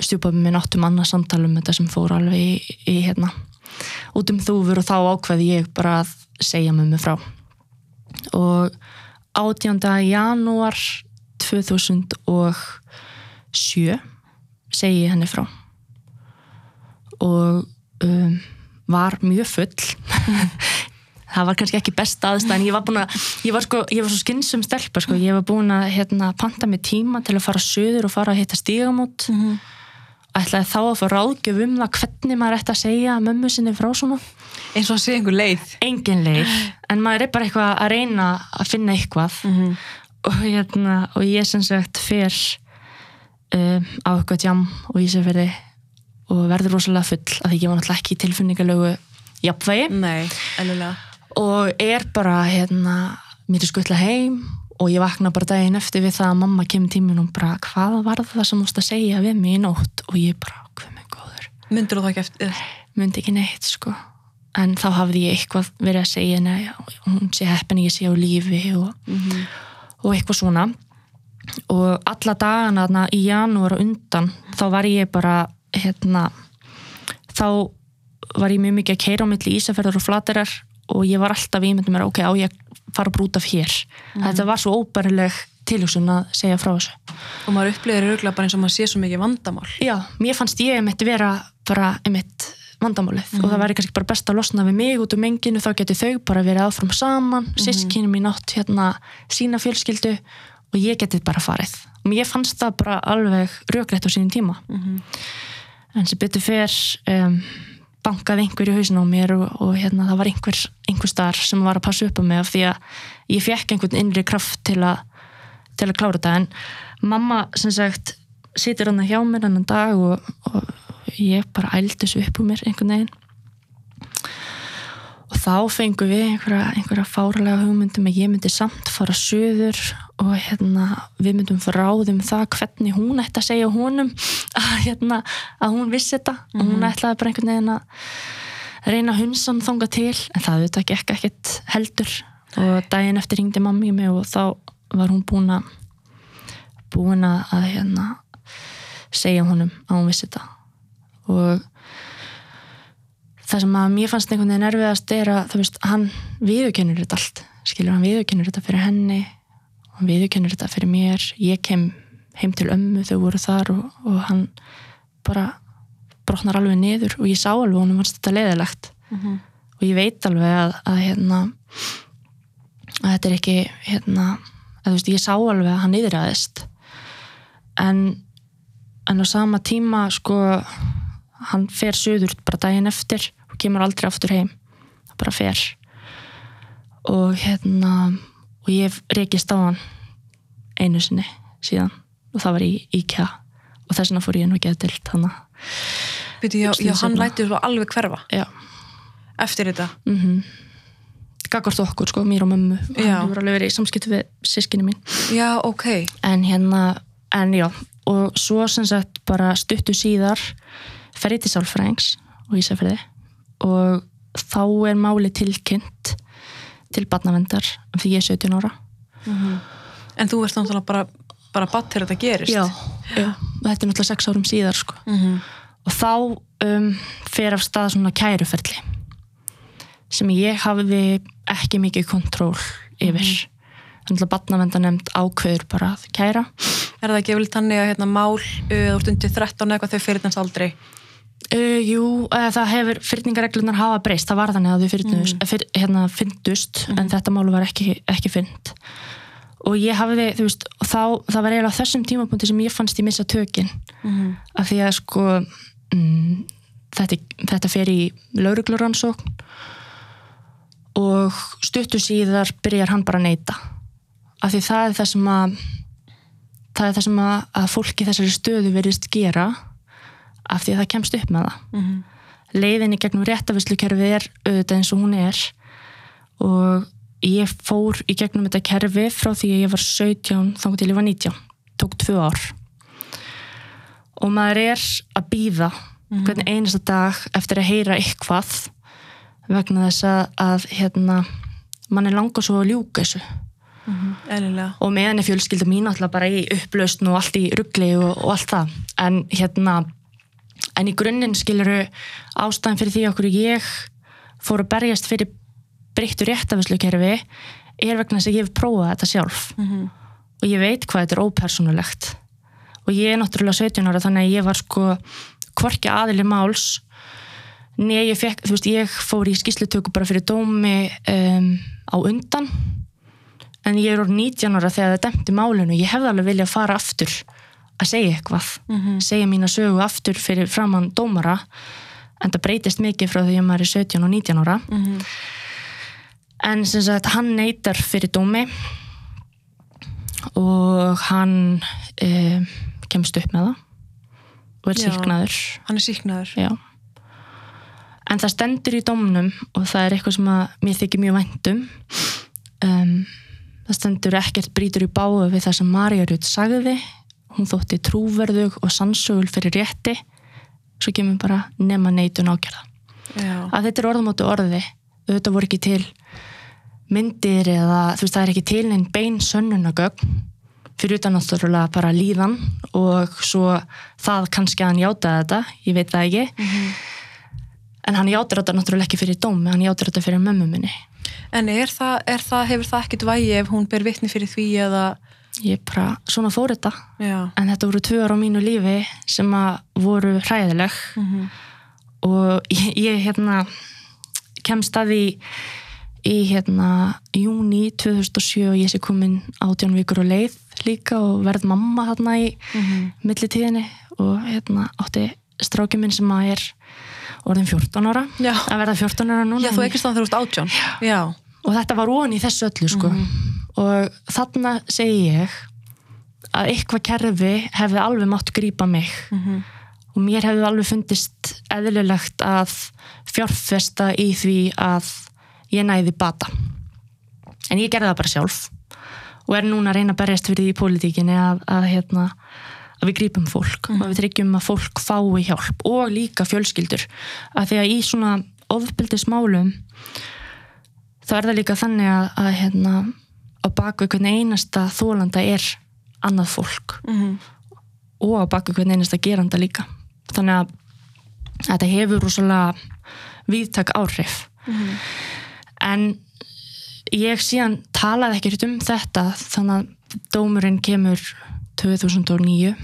stjúpaði minn áttum annað samtal um þetta sem fór alveg í, í hérna út um þúfur og þá ákveði ég bara að segja með mig frá og 18. janúar 2007 segi ég henni frá og um, var mjög full [laughs] það var kannski ekki best aðstæðan ég var búin að, ég var sko, ég var svo skynsum stelpa sko, ég var búin að hérna panta mig tíma til að fara söður og fara að hitta stígamót mm -hmm. Ætlaði þá að fá ráðgjöf um það hvernig maður ætti að segja mömmu sinni frá svona. Eins og að segja einhver leið. Engin leið, en maður er bara eitthvað að reyna að finna eitthvað. Mhm. og, hérna, og ég sem sagt fer um, á eitthvað jam og ég sem verði og verður rosalega full af því ég var náttúrulega ekki í tilfinningalögu jafnvægi. Nei, og er bara hérna, mér er skuttla heim og ég vakna bara daginn eftir við það að mamma kemur tímin og bara hvað var það sem þú múst að segja við mig í nótt? Og ég bara, hvað með góður. Myndur þú það ekki eftir myndi ekki neitt sko. En þá hafði ég eitthvað verið að segja að hún sé heppin ég sé á lífi og, og eitthvað svona. Og alla dagana í janúar og undan þá var ég bara hérna þá var ég mjög mikið að keira á milli Ísafjörðar og Flaterar og ég var alltaf ímyndum mér ok, á ég fara að brúta af hér. Þetta var svo óbærileg tilhugsun að segja frá þessu. Og maður upplifir örgulega bara eins og maður sé svo mikið vandamál. Já, mér fannst ég einmitt vera bara einmitt vandamálið. Og það væri kannski bara best að losna við mig út um menginu þá geti þau bara verið áfram saman mm -hmm. mín átt hérna sína fjölskyldu og ég getið bara farið. Og mér fannst það bara alveg rökrétt á sínum tíma. En sem betur fer um, bankaði einhver í hausinu á mér og, og hérna það var einhver, einhver starf sem var að passa upp á mig af því að ég fekk einhvern innri kraft til að til að klára þetta. En mamma sem sagt situr hann hjá mér annan dag og, og ég bara ældi þessu upp úr mér einhvern veginn. Og þá fengum við einhverja, einhverja fáralega hugmyndum að ég myndi samt fara söður og hérna við myndum fráðum það hvernig hún ætti að segja honum að, hérna, að hún vissi þetta. Og hún ætlaði bara einhvern veginn að reyna hunsan þanga til. En það auðvitað gekk ekkert heldur. Og daginn eftir ringdi mammi í mig og þá var hún búin að búin að hérna segja honum að hún vissi þetta. Og það sem að mér fannst einhvern veginn erfiðast er að veist, hann viðurkennur þetta allt. Skilur hann viðurkennur þetta fyrir henni hann viðurkennur þetta fyrir mér. Ég kem heim til ömmu þau voru þar og, og hann bara brotnar alveg niður og ég sá alveg honum fannst þetta leðilegt og ég veit alveg að, að hérna að þetta er ekki hérna, að þú veist, ég sá alveg að hann yðræðist en en á sama tíma sko hann fer söður bara daginn eftir og kemur aldrei aftur heim. Bara fer. Og hérna og ég reykist á hann einu sinni síðan. Og það var í IKEA. Og þess vegna fór ég nú ekki að dilt hann já, hann Stíðsefna. læti svo alveg hverfa? Já, eftir þetta? Gagvart okkur sko, mér og mömmu. Hann hefur alveg verið í samskiptu við sískinni mín. Já, ok, en hérna, en já. Og svo sem sagt bara stuttu síðar fer ég til sálfræðings og Ísafriði og þá er máli tilkynnt til barnavendar því ég er 17 ára. En þú ert náttúrulega bara bara batt þegar þetta gerist. Já, já. þetta er náttúrulega 6 árum síðar sko. Mhm. og þá um, fer af stað svona kæruferli sem ég hafði ekki mikið kontról yfir. Þannig að barnavendar nefnd ákveður bara að kæra. Er það ekki vel þannig að hérna, mál þú ert undir 13 eða eitthvað þau fyrir þess aldrei Uh, jú, uh, það hefur fyrningareglunar hafa breyst, það var þannig að þau fyrnust, mm. fyr, hérna, fyndust en þetta málu var ekki, ekki fynd og ég hafiði, þú veist þá, það var eiginlega þessum tímapunkti sem ég fannst ég missa tökin. Mhm. af því að sko mm, þetta, þetta fer í laurugluransókn og stuttu síðar byrjar hann bara að neyta af því það er það sem að það er það sem að, að fólki þessari stöðu verðist gera af því að það kemst upp með það. Mhm. leiðinni gegnum réttavislukerfið er auðvitað eins og hún er og ég fór í gegnum þetta kerfi frá því að ég var 17 þá til ég var 19, tók tvö ár. Og maður er að býða hvern einasta dag eftir að heyra eitthvað vegna þess að, að hérna, mann er langað svo að ljúka þessu. Eðlilega. Og meðan er fjölskylda mín alltaf bara í upplausn og allt í ruggli og, og allt það. En hérna en í grunninn skiluru ástæðan fyrir því okkur ég fór að berjast fyrir breyttu réttafislukerfi er vegna þess að ég hef prófað þetta sjálf. Og ég veit hvað þetta er ópersonulegt og ég er náttúrulega 17 ára þannig að ég var sko hvorki aðili máls Nei, ég fekk, þú veist, ég fór í skýslutöku bara fyrir dómi um, á undan. En ég er orð 19 ára þegar það demti málinu. Ég hefði alveg viljað fara aftur að segja eitthvað, segja mína sögu aftur fyrir framann dómara en það breytist mikið frá því að maður er 17 og 19 ára en sem sagt hann neytar fyrir dómi og hann um, kemst upp með það og er Já. síknaður hann er síknaður Já. En það stendur í dómnum og það er eitthvað sem að mér þykir mjög væntum. Um, það stendur ekkert brýtur í báðu við það sem Marja Rut sagði. Hún þótti trúverðug og sannsögul fyrir rétti. Svo kemur bara nema neitun ákjörða. Að þetta er orðumóti orði. Þetta voru ekki til myndir eða þú veist það er ekki til neinn bein sönnunagögn fyrir utan náttúrulega bara líðan og svo það kannski að hann játaði þetta, ég veit það ekki en hann játar þetta náttúrulega ekki fyrir dómi, hann játar þetta fyrir mömmu minni en er það, er það, hefur það ekkert vægi ef hún ber vitni fyrir því eða ég bara, svona fór þetta já, en þetta voru tvö ára á mínu lífi sem að voru hræðileg. Og ég, ég hérna kemst að því í hérna júni 2007 og ég sé komin átján vikur og leið líka og verð mamma þarna í millitíðinni. Og hérna átti strákið minn sem að er orðin 14 ára. Já. að verða 14 ára núna já þú ekkert þú ert átján. Já, og þetta var ón í þessu öllu sko. Og þarna segi ég að eitthvað kerfi hefði alveg mátt grípa mig. Og mér hefði alveg fundist eðlilegt að fjárfesta í því að ég næði bata. En ég gerði það bara sjálf. Og er núna að reyna að berjast fyrir því í pólitíkinni að, að, hérna, að við grípum fólk. Og við tryggjum að fólk fái hjálp. Og líka fjölskyldur. Að því að í svona ofbildismálum þá er það líka þannig að, að hérna, á baku einhvern einasta þólanda er annað fólk. Og á baku einhvern einasta geranda líka. Þannig að þetta hefur rosalega víðtak áhrif. En ég síðan talaði ekkert um þetta þannig að dómurinn kemur 2009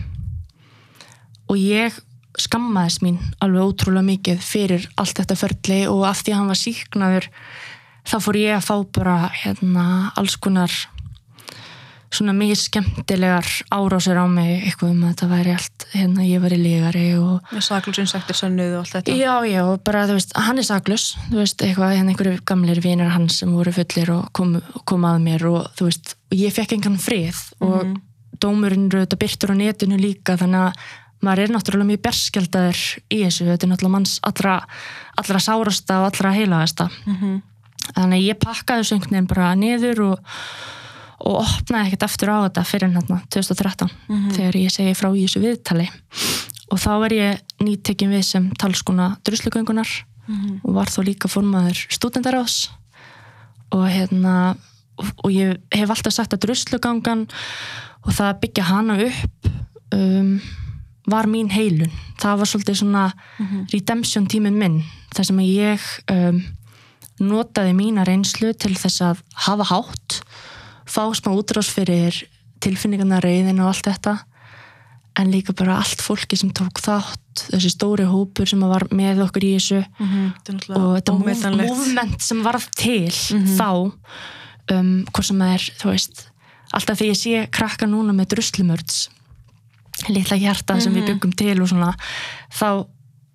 og ég skammaðist mín alveg ótrúlega mikið fyrir allt þetta ferli og af því að hann var síknaður þá fór ég að fá bara hérna alls konar svona mikið skemmtilegar árásir á mig eitthvað um að þetta væri allt hérna ég var í lígari og með saklusinsektir sönnuð og allt þetta. Já já bara þú veist hann er saklus þú veist eitthvað hérna einhverju gamlir vinir hans sem voru fullir og kom, kom að mér og þú veist og ég fekk engan frið og dómurinn eru þetta byrtur á netinu líka þannig að maður er náttúrulega mjög berskjaldaður í þessu þetta er náttúrulega manns allra, allra sárasta og allra heilagasta þannig að ég pakkaði veginn bara niður og, og opnaði ekkert aftur á þetta fyrir hérna 2013 þegar ég segi frá í þessu viðtali. Og þá er ég nýttekin við sem talskuna druslugöngunar og var þó líka formaður stúdendaráðs og hérna og, og ég hef alltaf sagt að druslugangan og það að byggja hana upp um, var mín heilun. Það var svolítið svona redemption tíminn minn þar sem að ég um, notaði mína reynslu til þess að hafa hátt fá smá útrás fyrir tilfinningarna reyðin og allt þetta. En líka bara allt fólki sem tók þátt þessi stóri hópur sem var með okkur í þessu þetta er og þetta movement sem varð til þá um, hvort sem það er, þú veist alltaf þegar ég sé krakka núna með druslumörds litla hjarta sem við byggum til og svona þá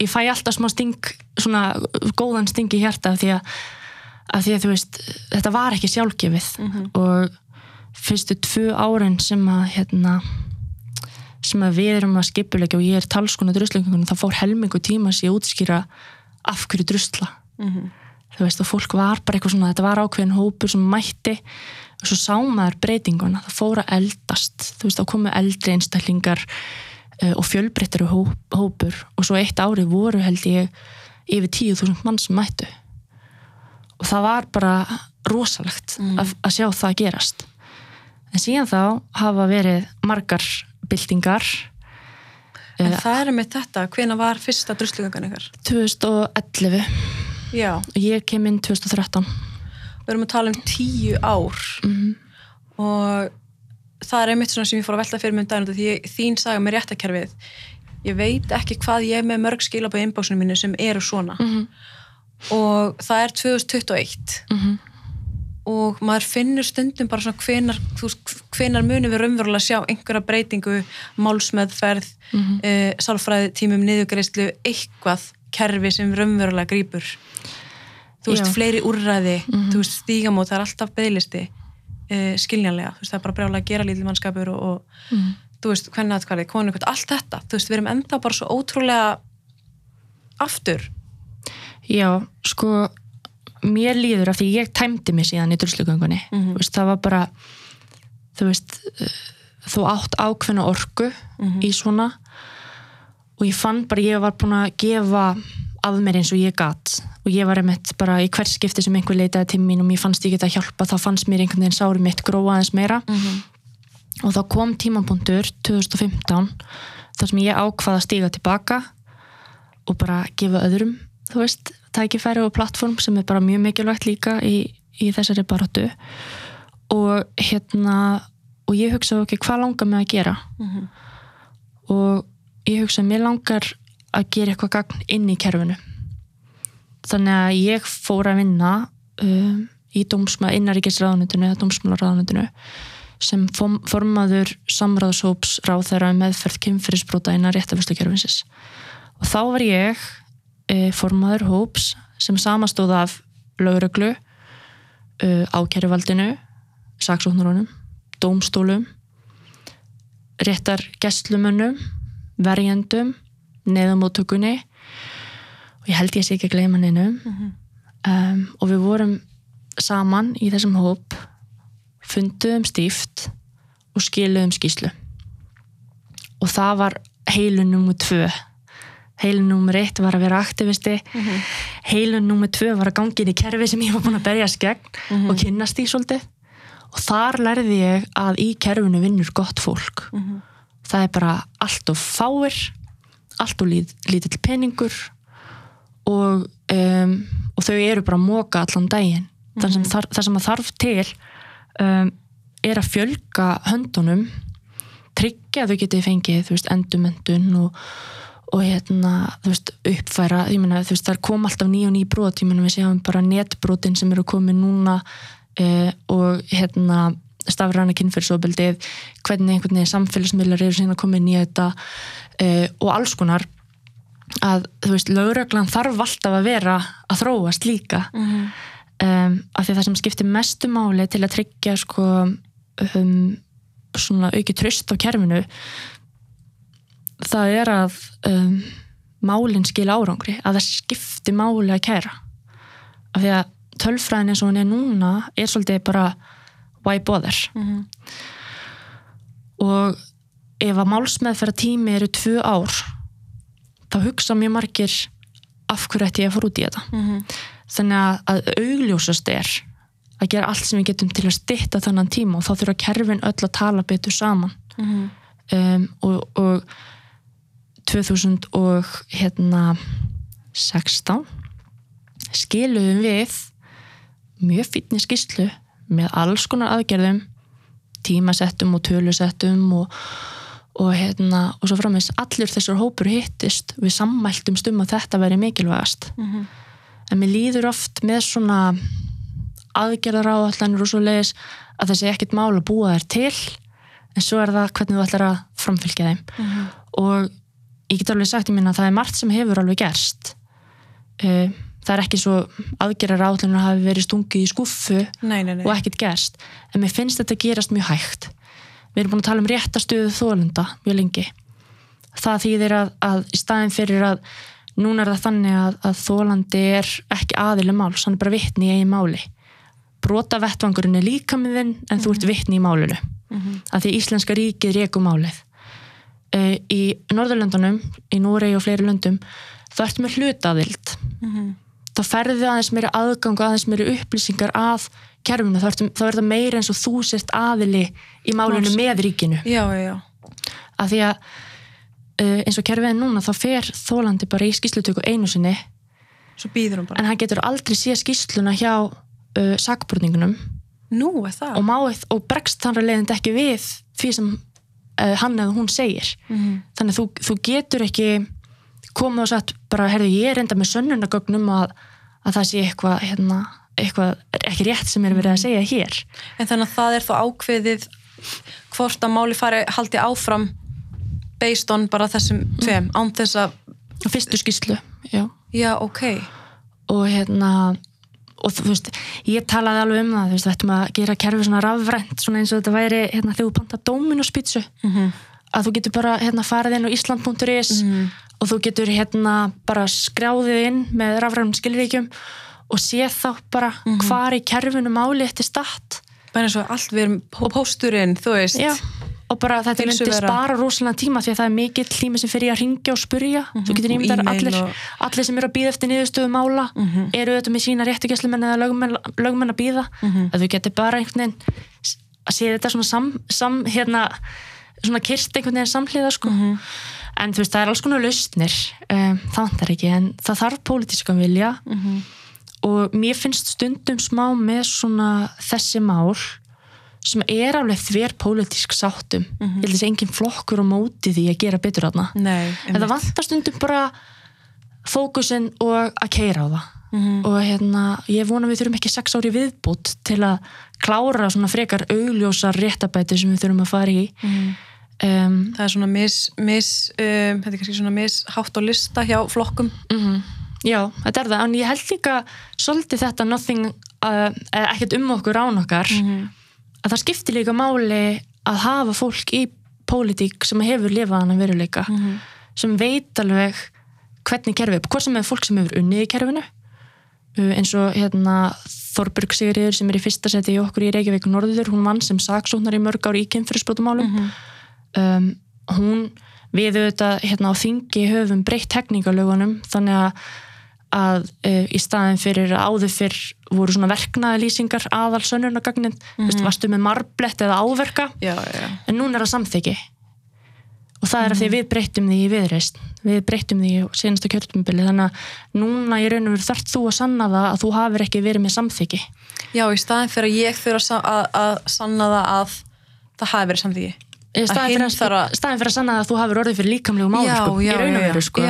ég fæ alltaf smá sting svona góðan sting í hjarta af því að, af því að veist þetta var ekki sjálfgefið. Og fyrstu tvö árin sem að hérna sem að við erum að skipulegja og ég er talskona druslengunum þá fór helmingu tíma sér að útskýra af hverju drusla. Þú veist, og fólk var bara eitthvað svona, þetta var ákveðin hópur sem mætti og svo sá maður breytinguna, það fóra eldast, þú veist, þá komu eldri einstaklingar og fjölbreyttari hóp, hópur. Og svo eitt ári voru held ég yfir 10.000 mann sem mættu. Og það var bara rosalegt Mm. að, að sjá það gerast. En síðan þá hafa verið margar byltingar En það er með þetta, hvena var fyrsta druslugangan ykkar? 2011 Já, og ég kem inn 2013 við erum að tala um tíu ár. Mhm. og það er einmitt svona sem ég fór að velta fyrir mig um daginn því ég, þín saga með réttakerfið ég veit ekki hvað ég er með mörg skilabæði inbóksinu mínu sem eru svona Mhm. og það er 2021 Mhm. og maður finnur stundum bara svona hvenar, hvenar munum við raunverulega sjá einhverja breytingu málsmeðferð mm Mhm. -hmm. sálfræði tímum niðugreislu eitthvað kerfi sem raunverulega grýpur þú veist, Já. fleiri úrræði þú veist, stígamót, það er alltaf beðlisti uh, skiljanlega, þú veist, það er bara brjálega að gera lítið mannskapur og, og þú veist, hvernig aðkvæði, konu, allt þetta. Þú veist, við erum enda bara svo ótrúlega aftur. Já, sko mér líður af því ég tæmdi mig síðan í druslugöngunni. Mhm. þú veist, það var bara þú veist uh, þú átt ákveðna orku Mhm. í svona og ég fann bara, ég var búin að gefa af mér eins og ég gat og ég var einmitt bara í hvers skipti sem einhver leitaði til mín og mér fannst ég geta að hjálpa þá fannst mér einhvern veginn sári mitt gróa aðeins meira -hmm. og þá kom tímapunktur 2015 þar sem ég ákvaða að stíga tilbaka og bara gefa öðrum þú veist, tækifæri og plattform sem er bara mjög mikilvægt líka í, í þessari baráttu og hérna og ég hugsaði ekki hvað langar mig að gera Mhm. og ég hugsaði mér langar að gera eitthvað gagn inn í kerfinu þannig að ég fór að vinna um, í dómsma, innaríkisráðunitinu eða dómsmálaráðunitinu sem form, formaður samráðshóps ráðherra um meðferð kynfyrirsbrota innan réttafæslukerfinsins og þá var ég e, formaður hóps sem samastóð af lögreglu e, ákæruvaldinu saksóknurunum, dómstólum réttar gestlumönnum verjendum neðamóttökunni og ég held ég sé ekki að gleyma neinum um, og við vorum saman í þessum hóp funduðum stíft og skiluðum skýslu og það var heilu nummer tvö. Heilu nummer eitt var að vera aktivisti. Heilu nummer tvö var að gangi inn í kerfi sem ég var búin að berjast gegn og kynnast í svolítið. Og þar lærði ég að í kerfinu vinnur gott fólk. Það er bara allt of fáir allt lít, lítill peningur og, um, og þau eru bara að móka allan daginn. Það sem, þar, það sem að þarf til um, er að fjölga höndunum tryggja að þau getið fengið veist, endumendun og, og hérna, veist, uppfæra þú veist, það kom alltaf ný og ný brot meina, við séum bara netbrotin sem eru komið núna uh, og hérna stafræna kynfyrsofbeldið hvernig einhvern veginn samfélagsmiðlar eru síðan að koma inn í þetta uh, og alls konar að þú veist, lögreglan þarf alltaf að vera að þróast líka Mhm. um, af því það sem skiptir mestu máli til að tryggja sko um, svona auki tröst á kerfinu það er að um, málinn skil árangri að það skipti máli að kæra af því að tölfræðin eins og hún er núna er svolítið bara why bother Mhm. og ef að málsmeðferða tími eru tvö ár þá hugsa mjög margir af hverju ætti ég að fara út í þetta Mhm. þannig að, að augljósast er að gera allt sem við getum til að stytta þannan tíma og þá þurfa kerfin öll að tala betur saman Mhm. um, og, og 2000 og hérna 16 skiluðum við mjög fínni skýslu með alls konar aðgerðum tímasettum og tölusettum og, og hérna og svo framins allir þessar hópur hittist. Við sammæltum stum að þetta væri mikilvægast. Mhm. en mér líður oft með svona aðgerðar áallanir og svo leiðis að það sé ekkert mál að búa þær til. En svo er það hvernig þú ætlar að framfylgja þeim. Mhm. og ég get alveg sagt í minna að það er margt sem hefur alveg gerst. Uh, það er ekki svo aðgerðar áallanir hafi verið stungið í skuffu Nei, nei, nei. og ekkert gerst. En mér finnst þetta gerast mjög hægt við erum búin að tala um réttastöðu þólenda mjög lengi. Það þýðir að, að í staðin fyrir að núna er það þannig að, að þólandi er ekki aðilu máls, hann er bara vittni í eigi máli. Brota vettvangurinn er líka með þinn en þú ert vittni í málinu. Að því íslenska ríkið reku málið. Uh, í Norðurlöndunum í Núrei og fleiri löndum þá ertu með hlutaðild þá ferðu aðeins meiri aðgang aðeins meiri upplýsingar að kerfinu, þá, er það meiri eins og þú sért aðili í málinu Máls. með ríkinu. Já, já, já. Að því að uh, eins og kerfið er núna þá fer þólandi bara í skýslutöku einu sinni. En hann getur aldrei séð skýsluna hjá uh, sakborningunum. Nú er það. Og, máið, og bregst þannig leiðandi ekki við því sem uh, hann eða hún segir. Mhm. þannig að þú, þú getur ekki komið og sagt bara, herðu, ég er enda með sönnunagögnum að, að það sé eitthvað hérna, eitthvað ekki rétt sem er verið að segja hér. En þannig að það er þó ákveðið hvort að máli fari haldi áfram based on bara þessum tveim án þess að, fyrstu skýslu, já. Já, ok. Og hérna og þú veist, ég talaði alveg um það þú veist, við ættum að gera kerfi svona rafrænt svona eins og þetta væri, hérna, þegar þú panta Dominos pítsu, Mhm. að þú getur bara hérna farið inn á island.is og þú getur hérna bara skráðið inn með rafrænum skilríkjum og sé þá bara hvar í kerfinu máli eftir statt. Bara eins og allt við erum pó- pósturinn, þú veist. Já, og bara þetta myndi Heilsuvera. spara rosalega tíma því að það er mikill tími sem fyrir að ringja og spurja þú getur og nýmdar allir, og- allir sem eru að býða eftir niðurstöðu mála eru auðvitað með sína réttugjæslumenn eða lögmenn, lögmenn að býða að þú getur bara einhvern veginn að sé þetta svona sam, sam hérna, svona kyrst einhvern veginn samhliða sko. En þú veist það er alls konar lausnir um, það vantar ekki en það þarf pólitískan vilja og mér finnst stundum smá með svona þessi mál sem er alveg þver pólitísk sáttum. Ég held að þessi engin flokkur á móti því að gera betur þarna. Nei, en það vantar stundum bara fókusin og að keira á það. Mhm. og hérna, ég vona við þurfum ekki sex ári viðbútt til að klára svona frekar augljósar réttabæti sem við þurfum að fara í. Mhm. um, það er svona mis, mis um, þetta er kannski svona mishátt á lista hjá flokkum. Mhm. Já, þetta er það, en ég held líka svolítið þetta nothing, uh, ekkert um okkur án okkar, að það skiptir líka máli að hafa fólk í pólitík sem hefur lifað hann að veruleika, sem veit alveg hvernig kerfið, hvort sem er fólk sem hefur unnið í kerfinu, uh, eins og hérna Þorberg Sigriður sem er í fyrsta seti í okkur í Reykjavík Norður, hún vann sem saksóknar í mörg ár í kynfyrirsbrotumálum um, hún við auðvitað hérna á þingi höfum breytt tekníkalögunum þannig að, að uh, í staðin fyrir að áður fyrr voru svona verknaðalýsingar aðal sönnunagagnin, mm -hmm. varstu með marblett eða áverka, já, já, en núna er það samþyggi og það er af því að við breyttum því í viðreist við breyttum því í senasta kjörtumubili þannig að núna í raun og veru þarft þú að sanna það að þú hafir ekki verið með samþyggi já, í staðin fyrir að ég þurfa að, að, að sanna það að það hafi verið samþyggi Í staðin fyrir, að, fyrir að sanna það að þú hafir orðið fyrir líkamlegu já, í raun og veru sko.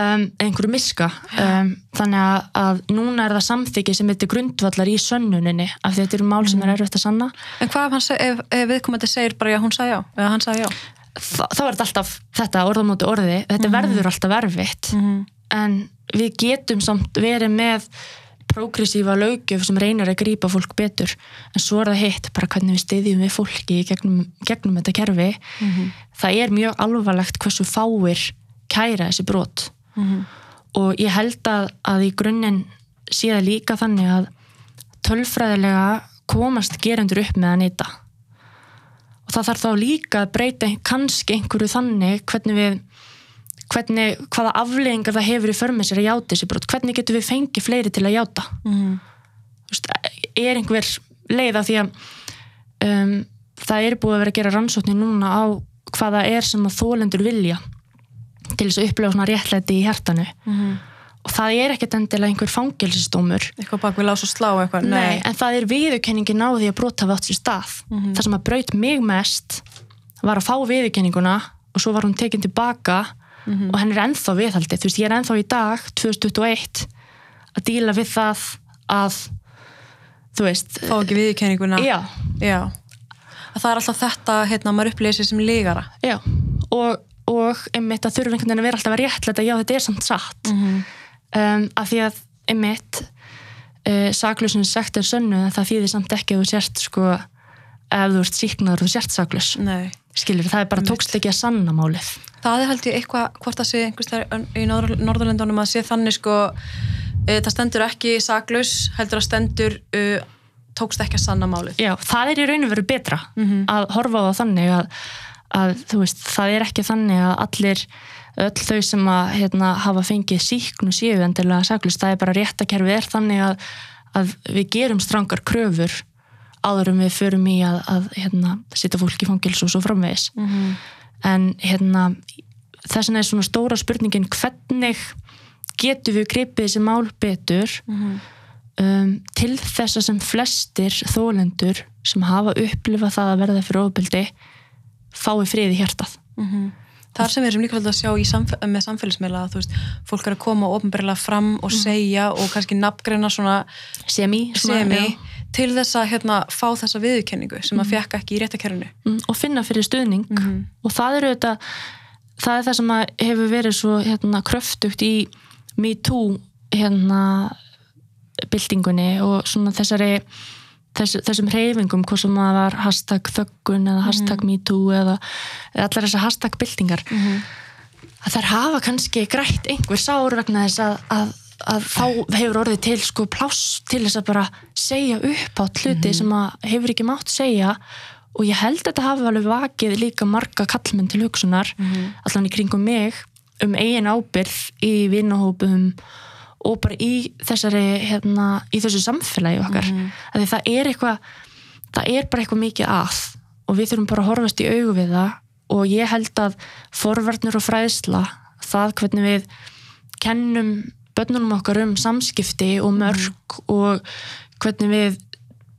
Um, einhverju miska. Um, þannig að, að núna er það samþyggi sem heitir grundvallar í sönnuninni af því þetta eru mál sem er erfitt að sanna. En hvað ef, ef, ef viðkomandi segir bara já, hún sagði já eða hann sagði já? Þa, þá er þetta alltaf þetta orðamóti orði. Þetta verður alltaf erfitt. En við getum samt verið með progressífa lögjöf sem reynir að grípa fólk betur. En svo er það hitt bara hvernig við styðjum við fólki gegnum, gegnum þetta kerfi. Það er mjög alvarlegt hversu fáir kæra þessi brot og ég held að, að í grunninn sé það líka þannig að tölfræðilega komast gerendur upp með að nýta og það þarf þá líka að breyta kannski einhverju þannig hvernig við hvernig, hvaða afleggingar það hefur í förmið sér að játa þessi brot, hvernig getur við fengið fleiri til að játa? Mm. Þú veist, er einhver leið af því að um, það er búið að vera að gera rannsóknir núna á hvaða er sem að þólendur vilja til þess að upplega svona réttlæti í hjartanu. Mhm. og það er ekkert endilega einhver fangelsistómur eitthvað bak við lás og slá eitthvað Nei, en það er viðurkenningin á því að brota hafa átt sér stað. Það sem að braut mig mest var að fá viðurkenninguna og svo var hún tekin tilbaka og henn er ennþá viðhaldið. Þú veist, ég er ennþá í dag, 2021, að díla við það að, þú veist, fá ekki viðkenninguna já, já. að það er alltaf þetta hérna, maður upplýsir sem lígara. Já, og, og einmitt að þurfa einhvern veginn að vera alltaf að réttlæta, já, þetta er samt satt. Um, af því að einmitt uh, saklusin sagt er sönnu það þýðir samt ekki að þú sért sko, ef þú ert síknaður og þú sért saklus nei. Skilur, það er bara tókst ekki að sanna málið. Það er held ég eitthvað hvort það sé í Norður Norðurlendunum að sé þannig sko uh, það stendur ekki saklaus heldur að stendur uh, tókst ekki að sanna málið. Já, það er í raun og veru betra Mhm. að horfa á þannig að, að veist, það er ekki þannig að allir, öll þau sem að hérna, hafa fengið síknu séu endilega saklust, það er bara réttakerfið er þannig að, að við gerum strangar kröfur áður en við förum í að, að hérna, sitja fólk í fangils og svo framvegis Mhm. en hérna þess vegna er svona stóra spurningin hvernig getum við gripið þessi mál betur Mhm. um, til þess að sem flestir þólendur sem hafa upplifað það að verða fyrir ofbeldi fái frið í hjartað Þar sem við erum líka svolítið að sjá samf með samfélagsmiðla að þú veist, fólk er að koma ofnbærlega fram og segja og kannski nafngreina svona semi, svona, semi já. til þess að hérna, fá þessa viðurkenningu sem að fekk ekki í réttakerfinu. Mm, og finna fyrir stuðning Mhm. og það eru þetta það er það sem hefur verið svo hérna, kröftugt í MeToo hérna byltingunni og svona þessari þess, þessum reyfingum hvort sem það var hashtag þöggun eða hashtag MeToo eða, allar þessar hashtag byltingar. Að þær hafa kannski grætt einhver sár vegna þess að, að, að þá hefur orðið til sko pláss til þess að bara segja upp á hluti sem að hefur ekki mátt segja. Og ég held að þetta hafi alveg vakið líka marga kallmenn til hugsunar allan í kringum mig um eigin ábyrð í vinnahópum og bara í þessari hérna, í þessu samfélagi okkar. Af því það er eitthvað það er bara eitthvað mikið að og við þurfum bara að horfast í augu við það og ég held að forvarnir og fræðsla það hvernig við kennum börnunum okkar um samskipti og mörg og hvernig við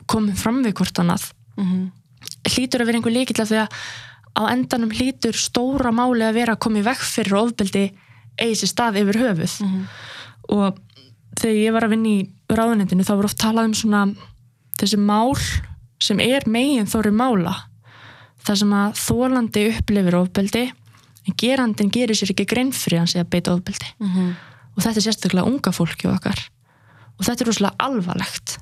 komum fram við hvort annað hlýtur að vera einhver líkill af því að á endanum hlýtur stóra máli að vera að koma í vekk fyrir ofbeldi eigi sér stað yfir höfuð og þegar ég var að vinna í ráðunendinu þá var oft talað um svona þessi mál sem er megin þóri mála. Það sem að þólandi upplifir ofbeldi en gerandin gerir sér ekki grein fyrir hans eða beita ofbeldi. Mhm. og þetta er sérstaklega unga fólki okkar. Og þetta er rosalega alvarlegt.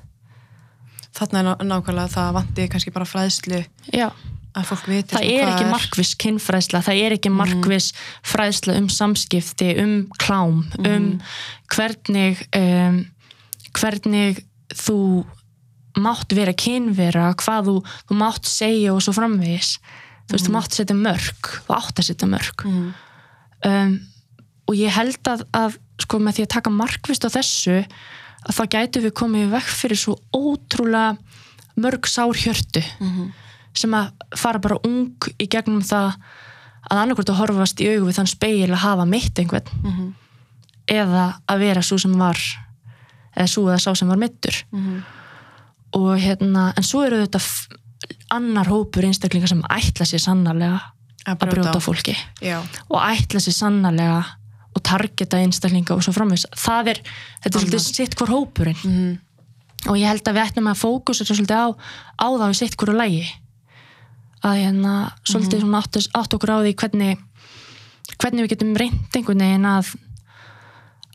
Þarna er ná- nákvæmlega það vanti kannski bara fræðslu Já, að það er ekki markviss kynfræðsla, það er ekki markviss fræðsla um samskipti, um klám, um hvernig um, hvernig þú mátt vera kynvera, hvað þú, þú mátt segja og svo framvegis. Þú veist, þú mátt setja mörg þú átt að setja mörg Mhm. um, og ég held að, að sko með því að taka markvist á þessu að þá gætu við komið vekk fyrir svo ótrúlega mörg sár hjörtu sem að fara bara ung í gegnum það að annarkvort að horfast í augu við þann speil að hafa mitt einhvern. Mhm. eða að vera svo sem var eða svo eða sá sem var mittur Mhm. og hérna en svo eru þetta annar hópur einstaklingar sem ætla sér sannarlega að brjóta á fólki. Já, og ætla sér sannarlega og targeta einstaklinga og svo framvis það er, þetta er svolítið sitt hvort hópurinn. Mhm. og ég held að við ættum að fókusa svolítið á, á við sitt hverju lægi að hérna svolítið svona átt, átt okkur á því hvernig hvernig við getum reynd einhvern veginn að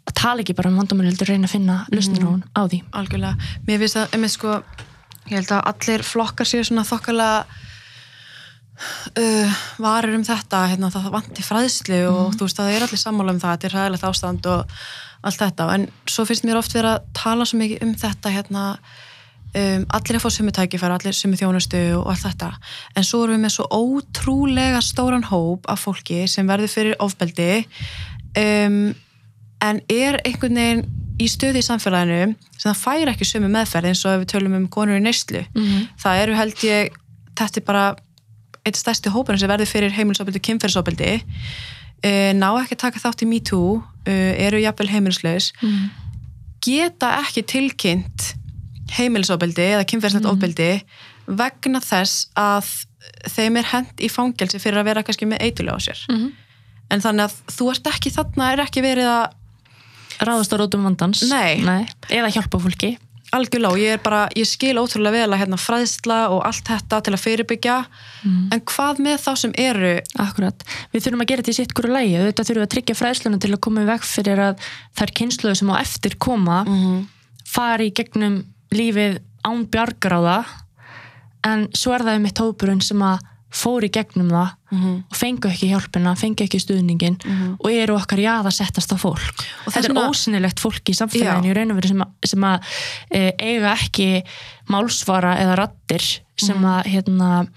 að tala ekki bara um vandamölu heldur reyna að finna lausnir á, á því. Algjörlega. Mér finnst að, einmitt sko, ég held að allir flokkar séu svona þokkalega uh, varir um þetta, hérna, það vanti fræðslu og þú veist, það er allir sammála um það, þetta er ræðilegt ástand og allt þetta, en svo finnst mér oft vera að tala svo mikið um þetta, hérna, um, allir að fá sumu tækifæra, allir sumu þjónustu og allt þetta, en svo erum við með svo ótrúlega stóran hóp af fólki sem verður fyrir ofbeldi um, en er einhvern veginn í stöði í samfélaginu sem það fær ekki sömu meðferð eins og ef við tölum um konur í neyslu Mhm. það eru held ég þetta er bara eitt stærsti hópurinn sem verður fyrir heimilisofbeldi og kynferðisofbeldi uh, ná ekki að taka þátt í MeToo uh, eru jafnvel heimilislaus Mhm. geta ekki tilkynnt heimilisofbeldi eða kynferðislegt ofbeldi vegna þess að þeim er hent í fangelsi fyrir að vera kannski með eitulega á sér. Mhm. en þannig að þú ert ekki þarna er ekki verið að ráðast á rótum vandans. Nei. eða hjálpa fólki. Algjörlega og ég er bara, ég skil ótrúlega vel að hérna fræðsla og allt þetta til að fyrirbyggja. En hvað með þá sem eru? Akkurat, við þurfum að gera þetta í sitt hverju lægi auðvitað þurfum við að tryggja fræðsluna til að koma í veg fyrir að þær kynsluðu sem á eftir koma fari í gegnum lífið án bjargar á það en svo er það um eitt hópurinn sem að fór í gegnum það Mhm. og fengu ekki hjálpina, fengu ekki stuðningin og eru okkar jáða settast á fólk Og þetta er vegna- ósynilegt fólk í samfélaginu í raun og veru sem, að- sem að e, eiga ekki málsvara eða rattir sem Mhm. að hérna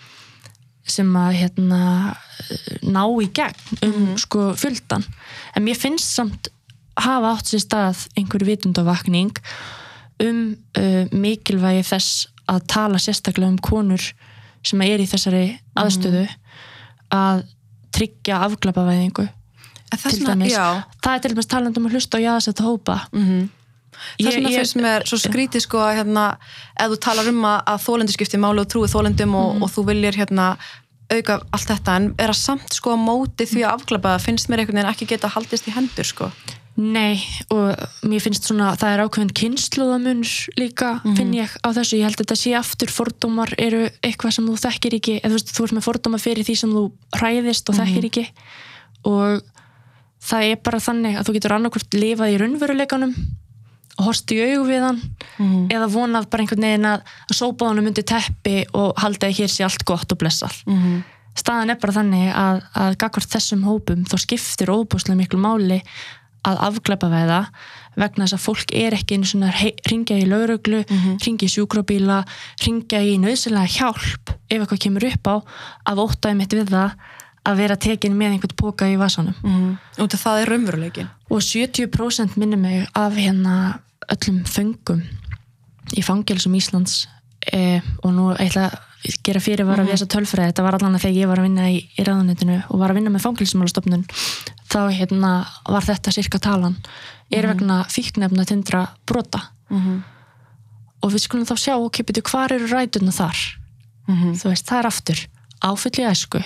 sem að hérna ná í gegn um Mhm. sko fjöldan en mér finnst samt hafa átt sér stað einhver vitundavakning um uh, mikilvægi þess að tala sérstaklega um konur sem er í þessari aðstöðu að tryggja afglapavæðingu þess til dæmis, já. það er til dæmis talandum að hlusta á jaðasetta hópa Mhm. Þess Ég- vegna ég- finnst mér svo skrítið sko að hérna, ef þú talar um að, að þólendur skipti máli og trúið þólendum og, Mhm. og þú viljir hérna auka allt þetta en er að samt sko á móti því að afglapa það finnst mér einhvern veginn ekki geta haldist í hendur sko. Nei, og mér finnst svona það er ákveðin kynnslóðamunur líka, Mhm. finn ég á þessu ég held að þetta sé aftur fordómar eru eitthvað sem þú þekkir ekki, eða þú veist, þú ert með fordómar fyrir því sem þú hræðist og Mhm. þekkir ekki og það er bara þannig að þú getur annarkvort lifað í raunveruleikanum og horst í augu við hann Mhm. eða vonað bara einhvern veginn að, að sópa honum undir teppi og halda að hér sé allt gott og blessað Mhm. staðan er bara þannig að, að gagvart þessum hópum þá skiptir óbúslega miklu máli að afglepa veða vegna þess að fólk er ekki einu svona ringja í lauruglu, mm ringja í sjúkrabíla ringja í nöðsynlega hjálp ef eitthvað kemur upp á að óttaði mitt við það að vera tekin með einhvern póka í vasanum. Mhm. út af það er raunveruleikin og 70% minnir mig af hérna öllum föngum í fangelsum Íslands eh, og nú ætla að gera fyrirvara við þessa tölfræði, þetta var allan að þegar ég var að vinna í, í ráðunitinu og var að vinna með fangelsumálastofnun þá hérna var þetta cirka talan. Er vegna fíknefna tindra brota. Mhm. og við skulum þá sjá, ok, betur hvar eru rætuna þar? Mhm. þú veist, það er aftur. Áfylli æsku.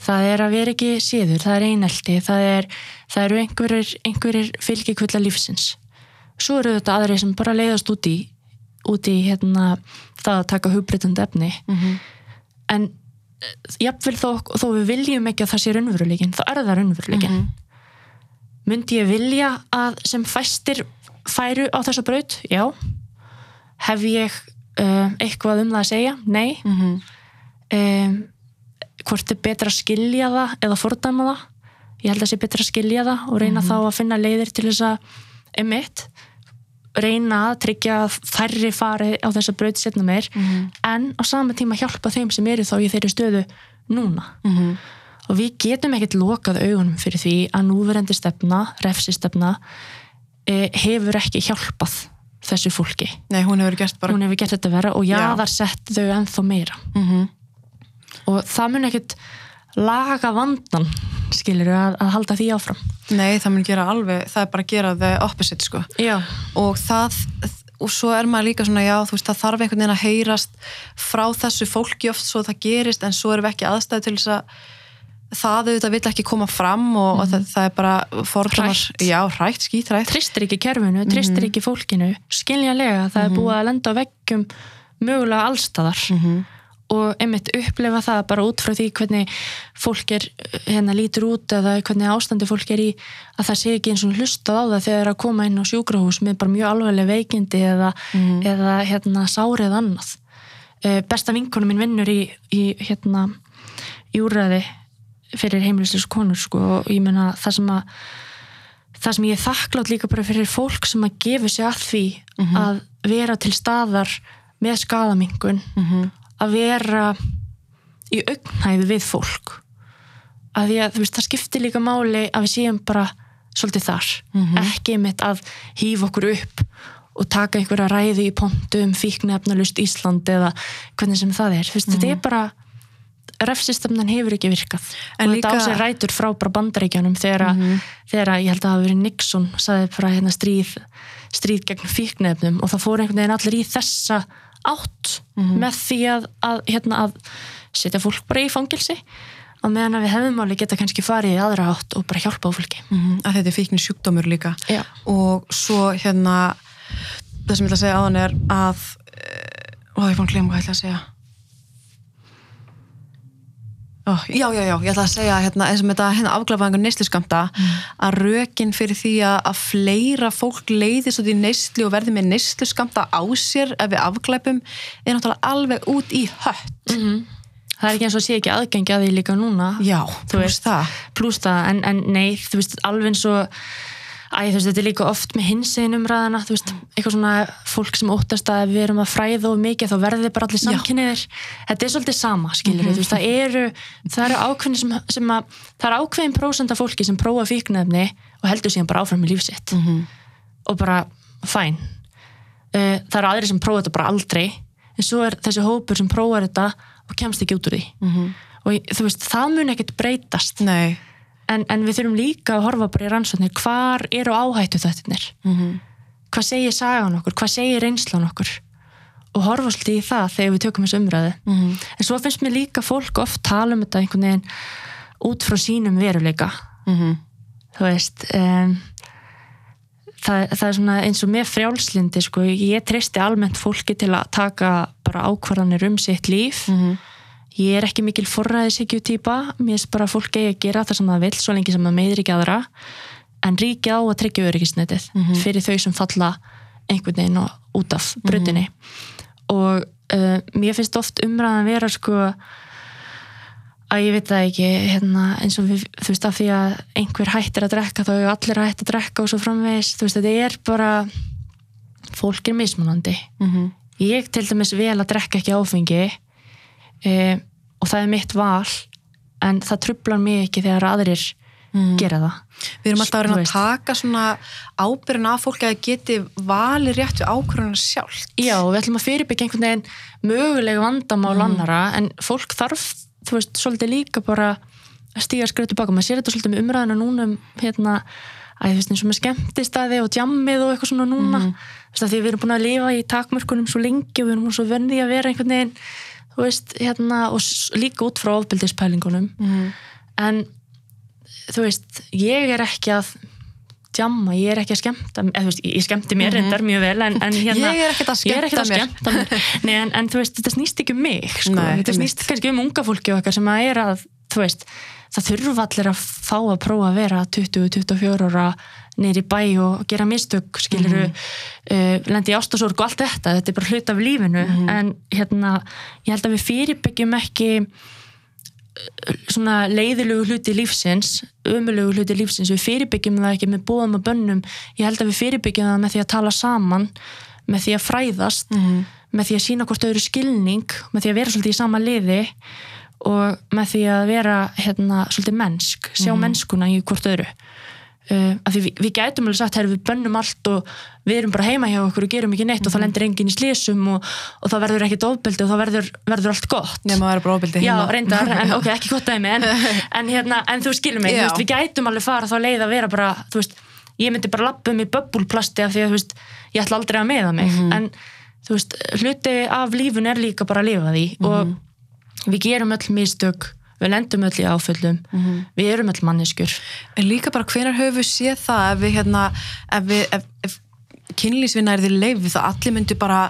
Það er að vera ekki síður, það er einelti það, er, það eru einhverjir, einhverjir fylgikvilla lífsins. Svo eru þetta aðri sem bara leiðast út í út í hérna það að taka hugbreytandi efni Mhm. en eh, jafnvel þó, þó við viljum ekki að það sé raunveruleikin, þá er það raunveruleikin Mhm. myndi ég vilja að sem fæstir færu á þessa braut? Já hef ég uh, eitthvað um það að segja? Nei Mhm. um, hvort er betra að skilja það eða fordæma það ég held að sé betra að skilja það og reyna þá að finna leiðir til þess að emitt reyna að tryggja að færri fari á þessa braut setna meir en á sama tíma hjálpa þeim sem eru þá í þeirri stöðu núna Mhm. og við getum ekkert lokað augunum fyrir því að núverendi stefna, refsistefna eh, hefur ekki hjálpað þessu fólki. Nei, hún hefur gert bara Hún hefur gert þetta vera og jaðar sett þau ennþá meira. Mhm. Og það mun ekkert laga vandan, skilur að, að halda því áfram. Nei, það mun gera alveg, það er bara að gera the opposite sko Já. og það og svo er maður líka svona, já, þú veist, það þarf einhvern veginn að heyrast frá þessu fólki oft svo það gerist, en svo erum við ekki aðstæði til þess að það auðvitað vill ekki koma fram og, og það, það er bara fordómar, Hrætt. já, hrætt, skítrætt Tristir ekki kerfinu, tristir ekki fólkinu, skiljanlega, það er búið að lenda á veggjum mögulega allstaðar. Og einmitt upplefa það bara út frá því hvernig fólk er hérna lítur út eða hvernig ástandi fólk er í að það sé ekki eins og hlustað á það þegar það er að koma inn á sjúkrahús með bara mjög alveglega veikindi eða, eða hérna sárið annað. Eh, besta vinkonum minn vinnur í, í hérna í úrræði fyrir heimilislega konur sko og ég meina það sem að það sem ég er þakklátt líka bara fyrir fólk sem að gefa sig að því að vera til staðar með skadamingun að vera í augnhæði við fólk. Að því að veist það skiptir líka máli að við séum bara svolítið þar. Ekki mitt að hýfa okkur upp og taka einhverja ræði í pontu um fíknefnalust Ísland eða hvernig sem það er, veist, þetta er bara refsistemnan hefur ekki virkað. En og líka- þetta á sér rætur frá bara bandaríkjanum þegar, mm þegar að ég held að það hafi verið Nixon saði bara hérna stríð stríð gegn fíknefnum og það fór einhvern veginn allir í þessa átt með því að, að, hérna, að setja fólk bara í fangilsi á meðan við hefðum alveg geta kannski farið í aðra átt og bara hjálpa á fólki. Mhm, að þetta er fíknir sjúkdómur líka. Já. og svo hérna það sem ég ætla að segja áðan er að eh, ó, ég er að glemma hvað ég ætla að segja ó, já, já, já, ég ætla að segja hérna, eins og með þetta hérna, afglafaðingur neysluskamta að rökin fyrir því að, fleira fólk leiðist út í neyslu og verði með neysluskamta á sér ef við afglæpum er náttúrulega alveg út í hött það er ekki eins og sé ekki aðgengi að því líka núna Já, Þú veist. það. pluss það, en, en nei, þú veist, alveg eins og Æ, þú veist, þetta er líka oft með hinsegin umræðina, þú veist, eitthvað svona fólk sem óttast að við erum að fræða of mikið þá verður þið bara allir samkynniðir þetta er svolítið sama, skilur þú veist, það eru, það eru ákveðin sem, sem að, það er ákveðin prósent af fólki sem prófa fíknefni og heldur síðan bara áfram í lífsitt Mhm. og bara, fæn uh, það eru aðri sem prófa þetta bara aldrei en svo er þessi hópur sem prófar þetta og kemst ekki út úr því. Mhm. og þú veist, það mun ekkert breytast. Nei. En, en við þurfum líka að horfa bara í rannsóknir hvar eru áhættu þettinir Mhm. hvað segir sagan okkur, hvað segir reynslan okkur og horfa svolítið í það þegar við tökum þessu umræðu Mhm. en svo finnst mér líka fólk oft tala um þetta einhvern veginn út frá sínum veruleika Mhm. þú veist um, það, það er svona eins og með frjálslindi sko, ég treysti almennt fólki til að taka bara ákvarðanir um sitt líf Mhm. Ég er ekki mikil forræðishyggju týpa mér er bara að fólk eigi að gera það sem það vil svo lengi sem það meður ekki aðra. En ríkið á að tryggja öryggisnetið fyrir þau sem falla einhvern veginn út af brutinni og uh, mér finnst oft umræðan vera sko að ég veit það ekki hérna, eins og við, þú veist af því að einhver hættir að drekka þá er allir hætt að drekka og svo framvegis. Þú veist þetta er bara fólk er mismunandi. Mhm. ég til dæmis vel að drekka ekki áfengi e, og það er mitt val en það trublar mig ekki þegar aðrir gera það. Við erum alltaf að reyna að taka svona ábyrjun af fólki að það geti valið réttu ákvörðuna sjálf. Já, við ætlum að fyrirbyggja einhvern veginn mögulega vandamál annara en fólk þarf, þú veist, svolítið líka bara að stíga skrið tilbaka maður sér þetta svolítið með umræðina núna um hérna, að þú veist, eins og með skemmtistæði og djammið og eitthvað svona núna. Að því við erum búin að lifa í takmörkunum svo lengi og við erum svo vöndi að vera einhvern veginn veist, hérna, og líka út frá ofbeldispælingunum Mhm. en þú veist, ég er ekki að djamma, ég er ekki að skemmta eða, veist, ég skemmti mér reyndar mjög vel en, en [laughs] hérna, Ég er ekkert að er ekkert að skemmta skemmta mér. [laughs] Nei, en, en þú veist, þetta snýst ekki um mig sko. Nei, þetta snýst kannski um unga fólki eitthvað sem að er að, þú veist það þurfa allir að fá að prófa að vera 20-24 ára neyri bæ og gera mistök skiluru, uh, lendi í ástasorg og allt þetta, þetta er bara hlut af lífinu. En hérna, ég held að við fyrirbyggjum ekki svona leiðilegu hluti lífsins ömulegu hluti lífsins, við fyrirbyggjum það ekki með bóðum og bönnum, ég held að við fyrirbyggjum það með því að tala saman með því að fræðast með því að sína hvort öðru skilning, með því að vera svolítið í sama liði og með því að vera hérna, svolítið mennsk, sjá mennskuna í hvort öðru Uh, af því við, við gætum alveg sagt, herri, við bönnum allt og við erum bara heima hjá okkur og gerum ekki neitt og þá lendir enginn í slísum og, og þá verður ekkert ofbeldi og þá verður, verður allt gott. Nefnum að vera bara ofbeldi Já, heima. reyndar, [laughs] en ok, ekki gott dæmi en, [laughs] en, hérna, en þú skilur mig, þú veist, við gætum alveg fara þá leið að vera bara, þú veist ég myndi bara lappa um í böbbulplasti af því að þú veist, ég ætla aldrei að meða mig. En þú veist, hluti af lífun er líka bara að lifa því og við gerum öll mistök við lendum öll í áföllum. Við erum öll manneskjur. En líka bara hvenar höfum við séð það? Ef við hérna, ef við, ef, ef kynlýsvinna er því leifið þá allir myndu bara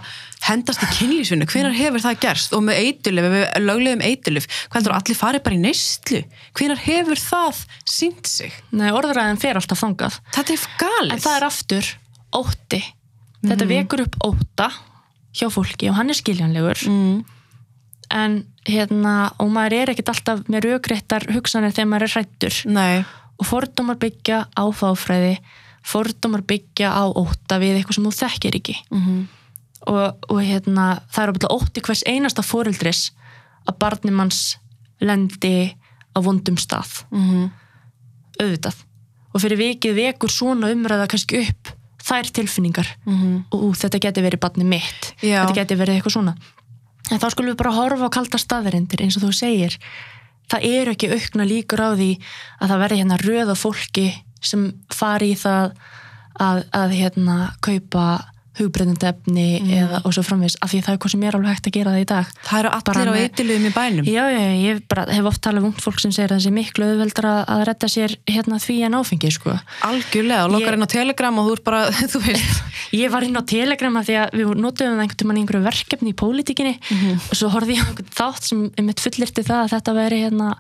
hendast í kynlýsvinnu, hvenar hefur það gerst? Og með eitulif, ef við löglegum eitulif hvað heldur allir farið bara í neyslu? Hvenar hefur það sínt sig? Nei, orðræðin fer alltaf þangað. Þetta er galið. En það er aftur ótti. Þetta vekur upp óta hjá fólki og hann er skiljanlegur. Mm. En hérna, og maður er ekkert alltaf með raugréttar hugsanir þegar maður er hrættur og fordómar byggja á fáfræði fordómar byggja á óta við eitthvað sem þú þekkir ekki Mhm. og, og hérna, það er ábyggilega ótti hvers einasta fóreldris að barni manns lendi á vondum stað Mhm. auðvitað og fyrir vikið vekur svona umræða kannski upp þær tilfinningar Mhm. og ú, þetta geti verið barni mitt Já. þetta geti verið eitthvað svona en þá skulum við bara horfa á kalda staðarindir eins og þú segir. Það eru ekki aukna líkur á því að það verði hérna röða fólki sem fari í það að, að hérna kaupa hugbreyndendefni eða og svo framvegis af því það er hvað sem er alveg hægt að gera það í dag. Það eru allir á eitulifum í bænum. Já, já, ég bara, hef oft talað um ungt fólk sem segir að það sé miklu auðveldra að redda sér hérna því en áfengi, sko. algjörlega, og lokkar Ég- inn á telegram og þú ert bara, [laughs] þú veist. [laughs] Ég var inn á Telegram að því að við notuðum það einhvern tímann í einhverju verkefni í pólitíkinni og svo horfði ég á einhvern þátt sem mitt fullirti það að þetta veri hérna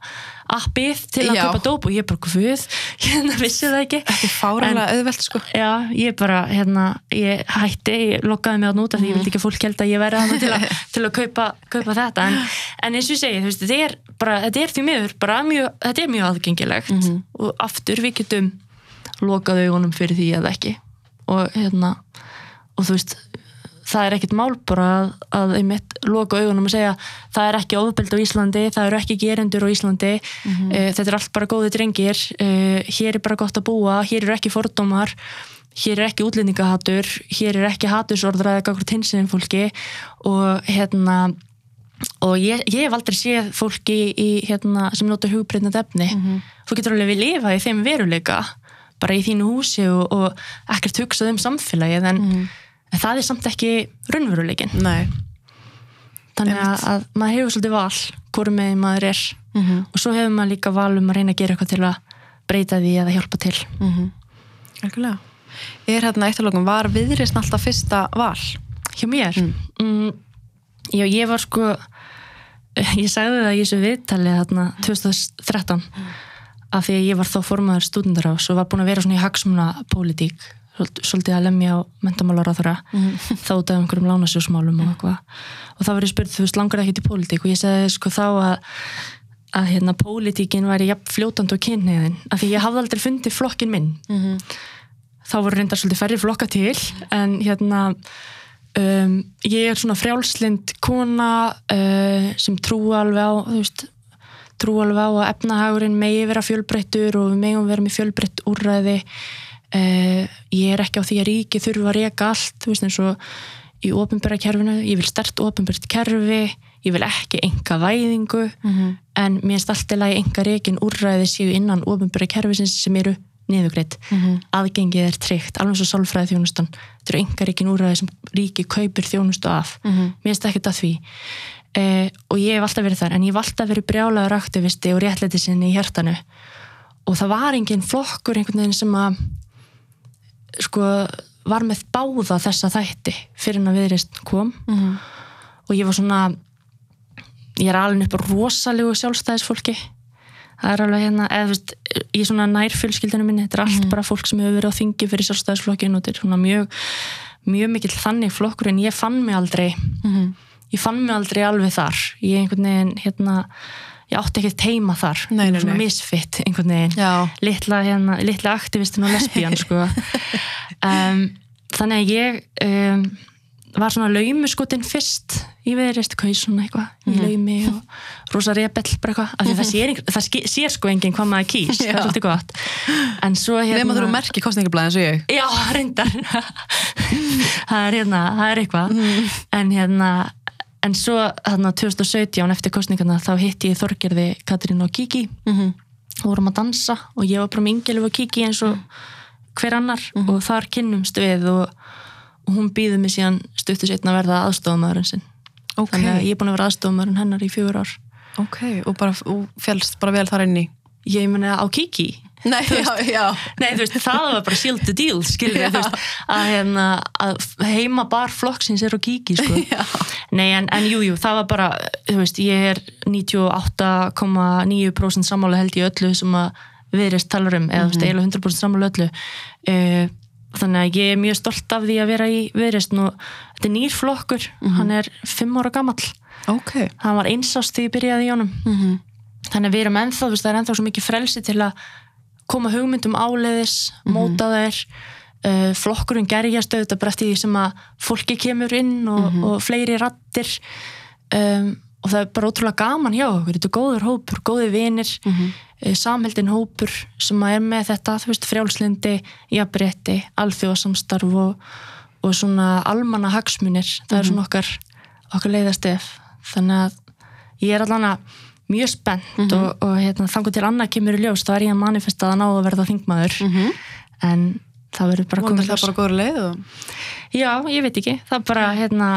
appið til að kaupa dóp og ég bara guð, [laughs] hérna vissi það ekki. þetta er fáránlega auðvelt sko. Já, ég bara, hérna, ég hætti, ég lokkaði mig á núta því ég vildi ekki að fólk held að ég væri að til, að, [laughs] til að kaupa, kaupa þetta. En, en eins og ég segi, veist, þetta er, bara, þetta er því miður, bara mjög, þetta er mjög aðgengilegt. Og aftur við getum lokað augunum fyrir því eða ekki. Og hérna og þú veist, það er ekkit mál bara að, að einmitt loka augunum og segja það er ekki ofbeld á Íslandi, það eru ekki gerendur á Íslandi, mm þetta er allt bara góði drengir, uh, hér er bara gott að búa, hér eru ekki fordómar hér er ekki útlendingahatur hér er ekki hatursorðraðið gagvart hinsinn fólki og hérna og ég, ég hef aldrei séð fólki í, hérna, sem notar hugbreytnað efni. Þú getur alveg við lifa í þeim veruleika bara í þínu húsi og, og ekkert hugsað um samfélagið en, en það er samt ekki raunveruleikin Nei, þannig að, að maður hefur svolítið val hvort með maður er. Mhm. og svo hefur maður líka val um að reyna að gera eitthvað til að breyta því eða hjálpa til. Algjörlega Er hérna eitt af lokum, var viðreist alltaf fyrsta val? hjá mér? Mm. já, ég var sko ég sagði það í þessu viðtali þarna 2013 af því að ég var þá formaður stúdendarás og var búin að vera svona í hagsmuna pólitík svolítið að lemja á mentamálar á þeirra þá út af einhverjum lánasjósmálum og eitthvað. Og þá var ég spurt, þú veist, langar það ekki til pólitík? Og ég segði sko þá að að hérna pólitíkin væri jafn fljótandi og kynniðin af því ég hafði aldrei fundið flokkin minn þá voru reyndar svolítið færri flokka til en hérna um, ég er svona frjálslind kona uh, sem trú alveg á þú veist, trú alveg á að efnahagurinn megi vera fjölbreyttur og við megum vera með fjölbreytt úrræði. Uh, ég er ekki á því að ríki þurfa að reka allt þú veist eins og í ofinbæra kerfinu ég vil stert ofinbært kerfi ég vil ekki enga væðingu en mér finnst allt í lagi enga rekin úrræði séu innan ofinbæra kerfisins sem eru niðugreitt aðgengið er tryggt, alveg svo sálfræði þjónustan þetta eru engar ekki úrræði sem ríki kaupir þjónustu af, mér finnst ekkert að því. Eh, og ég hef alltaf verið þar en ég hef alltaf verið brjálagur aktivisti og réttlæti sinni í hjartanu. Og það var engin flokkur einhvern veginn sem að sko var með báða þessa þætti fyrir en að viðreist kom. Og ég var svona ég er alveg upp á rosalegu sjálfstæðisfólki það er alveg hérna eða, þú veist, í svona nærfjölskyldinu minni þetta er allt bara fólk sem hefur verið á þingi fyrir sjálfstæðisflokkin og þetta er svona mjög mjög mikill þannig flokkur en ég fann mig aldrei. Ég fann mig aldrei alveg þar. Ég einhvern veginn hérna ég átti ekkert heima þar. Nei, nei, svona misfitt einhvern veginn. Já. litla, hérna, litla aktivistin og lesbían [laughs] sko. um, þannig að ég um, var svona laumuskutin fyrst í veðrist kaus svona eitthvað Mhm. í laumi og rosa rebell bara eitthvað af því það sér, ske- sér sko enginn hvað maður kýs það er svolítið gott en svo hérna Nefn að þú eru merki kostningablaði eins og ég Já, reyndar [laughs] það er hérna, það er eitthvað Mhm. en hérna en svo hérna 2017 eftir kostningarna þá hitti ég Þorgerði Katrín og Kiki Mhm. og vorum að dansa og ég var bara með Ingelu og Kiki eins og hver annar Mhm. og þar kynnumst við og, og hún býður mig síðan stuttu setna að verða aðstofamæðurinn sinn Ok, þannig að ég er búin að vera aðstofamæðurinn hennar í fjögur ár. Ok, og bara og félst bara vel þar inn í ég meni á Kiki? Nei, já, já. Nei, þú veist, það var bara shield the deal, skilur Já. við, þú veist, að, hérna, að heima bar flokksins er á kíki, sko. [laughs] Nei, en, en jú, jú, það var bara, þú veist, ég er 98,9% sammála held í öllu sem að viðrist talar um, eða, veist, eiginlega 100% sammála öllu. Uh, þannig að ég er mjög stolt af því að vera í viðrist og þetta er nýr flokkur, hann er fimm ára gamall. Ok. Hann var einsást því ég byrjaði í honum. Mhm. þannig að við erum ennþá, það er ennþá svo mikið frelsi til að koma hugmyndum áleiðis móta þær. Uh, flokkurinn gerjast auðvitað bara eftir því sem að fólki kemur inn og, og fleiri rattir um, og það er bara ótrúlega gaman hjá okkur, þetta er góður hópur, góði vinir mm samheldin hópur sem er með þetta, þú veist, frjálslindi jafnrétti, alþjóðsamstarf og, og svona almanna hagsmunir, það er svona okkar okkar leiðastef, þannig að ég er allan mjög spennt og, og hérna, þangur til annað kemur í ljós þá er ég að manifesta að ná að verða þingmaður. En það verður bara komið það bara góður leið og... já, ég veit ekki, það er bara hérna,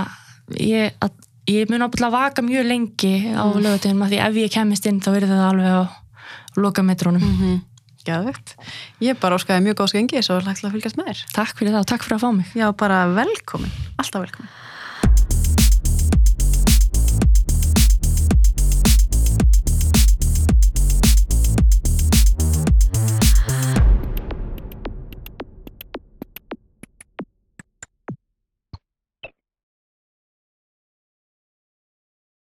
ég, að, ég mun ábúinlega vaka mjög lengi á mm. lögutegum að því ef ég kemist inn þá verður það alveg á lokametrónum Mhm. Gæðvegt. Ég bara óskaði mjög góð skengi svo hlægt að fylgjast með þér. takk fyrir það og takk fyrir að fá mig Já, bara velkomin. Alltaf velkomin.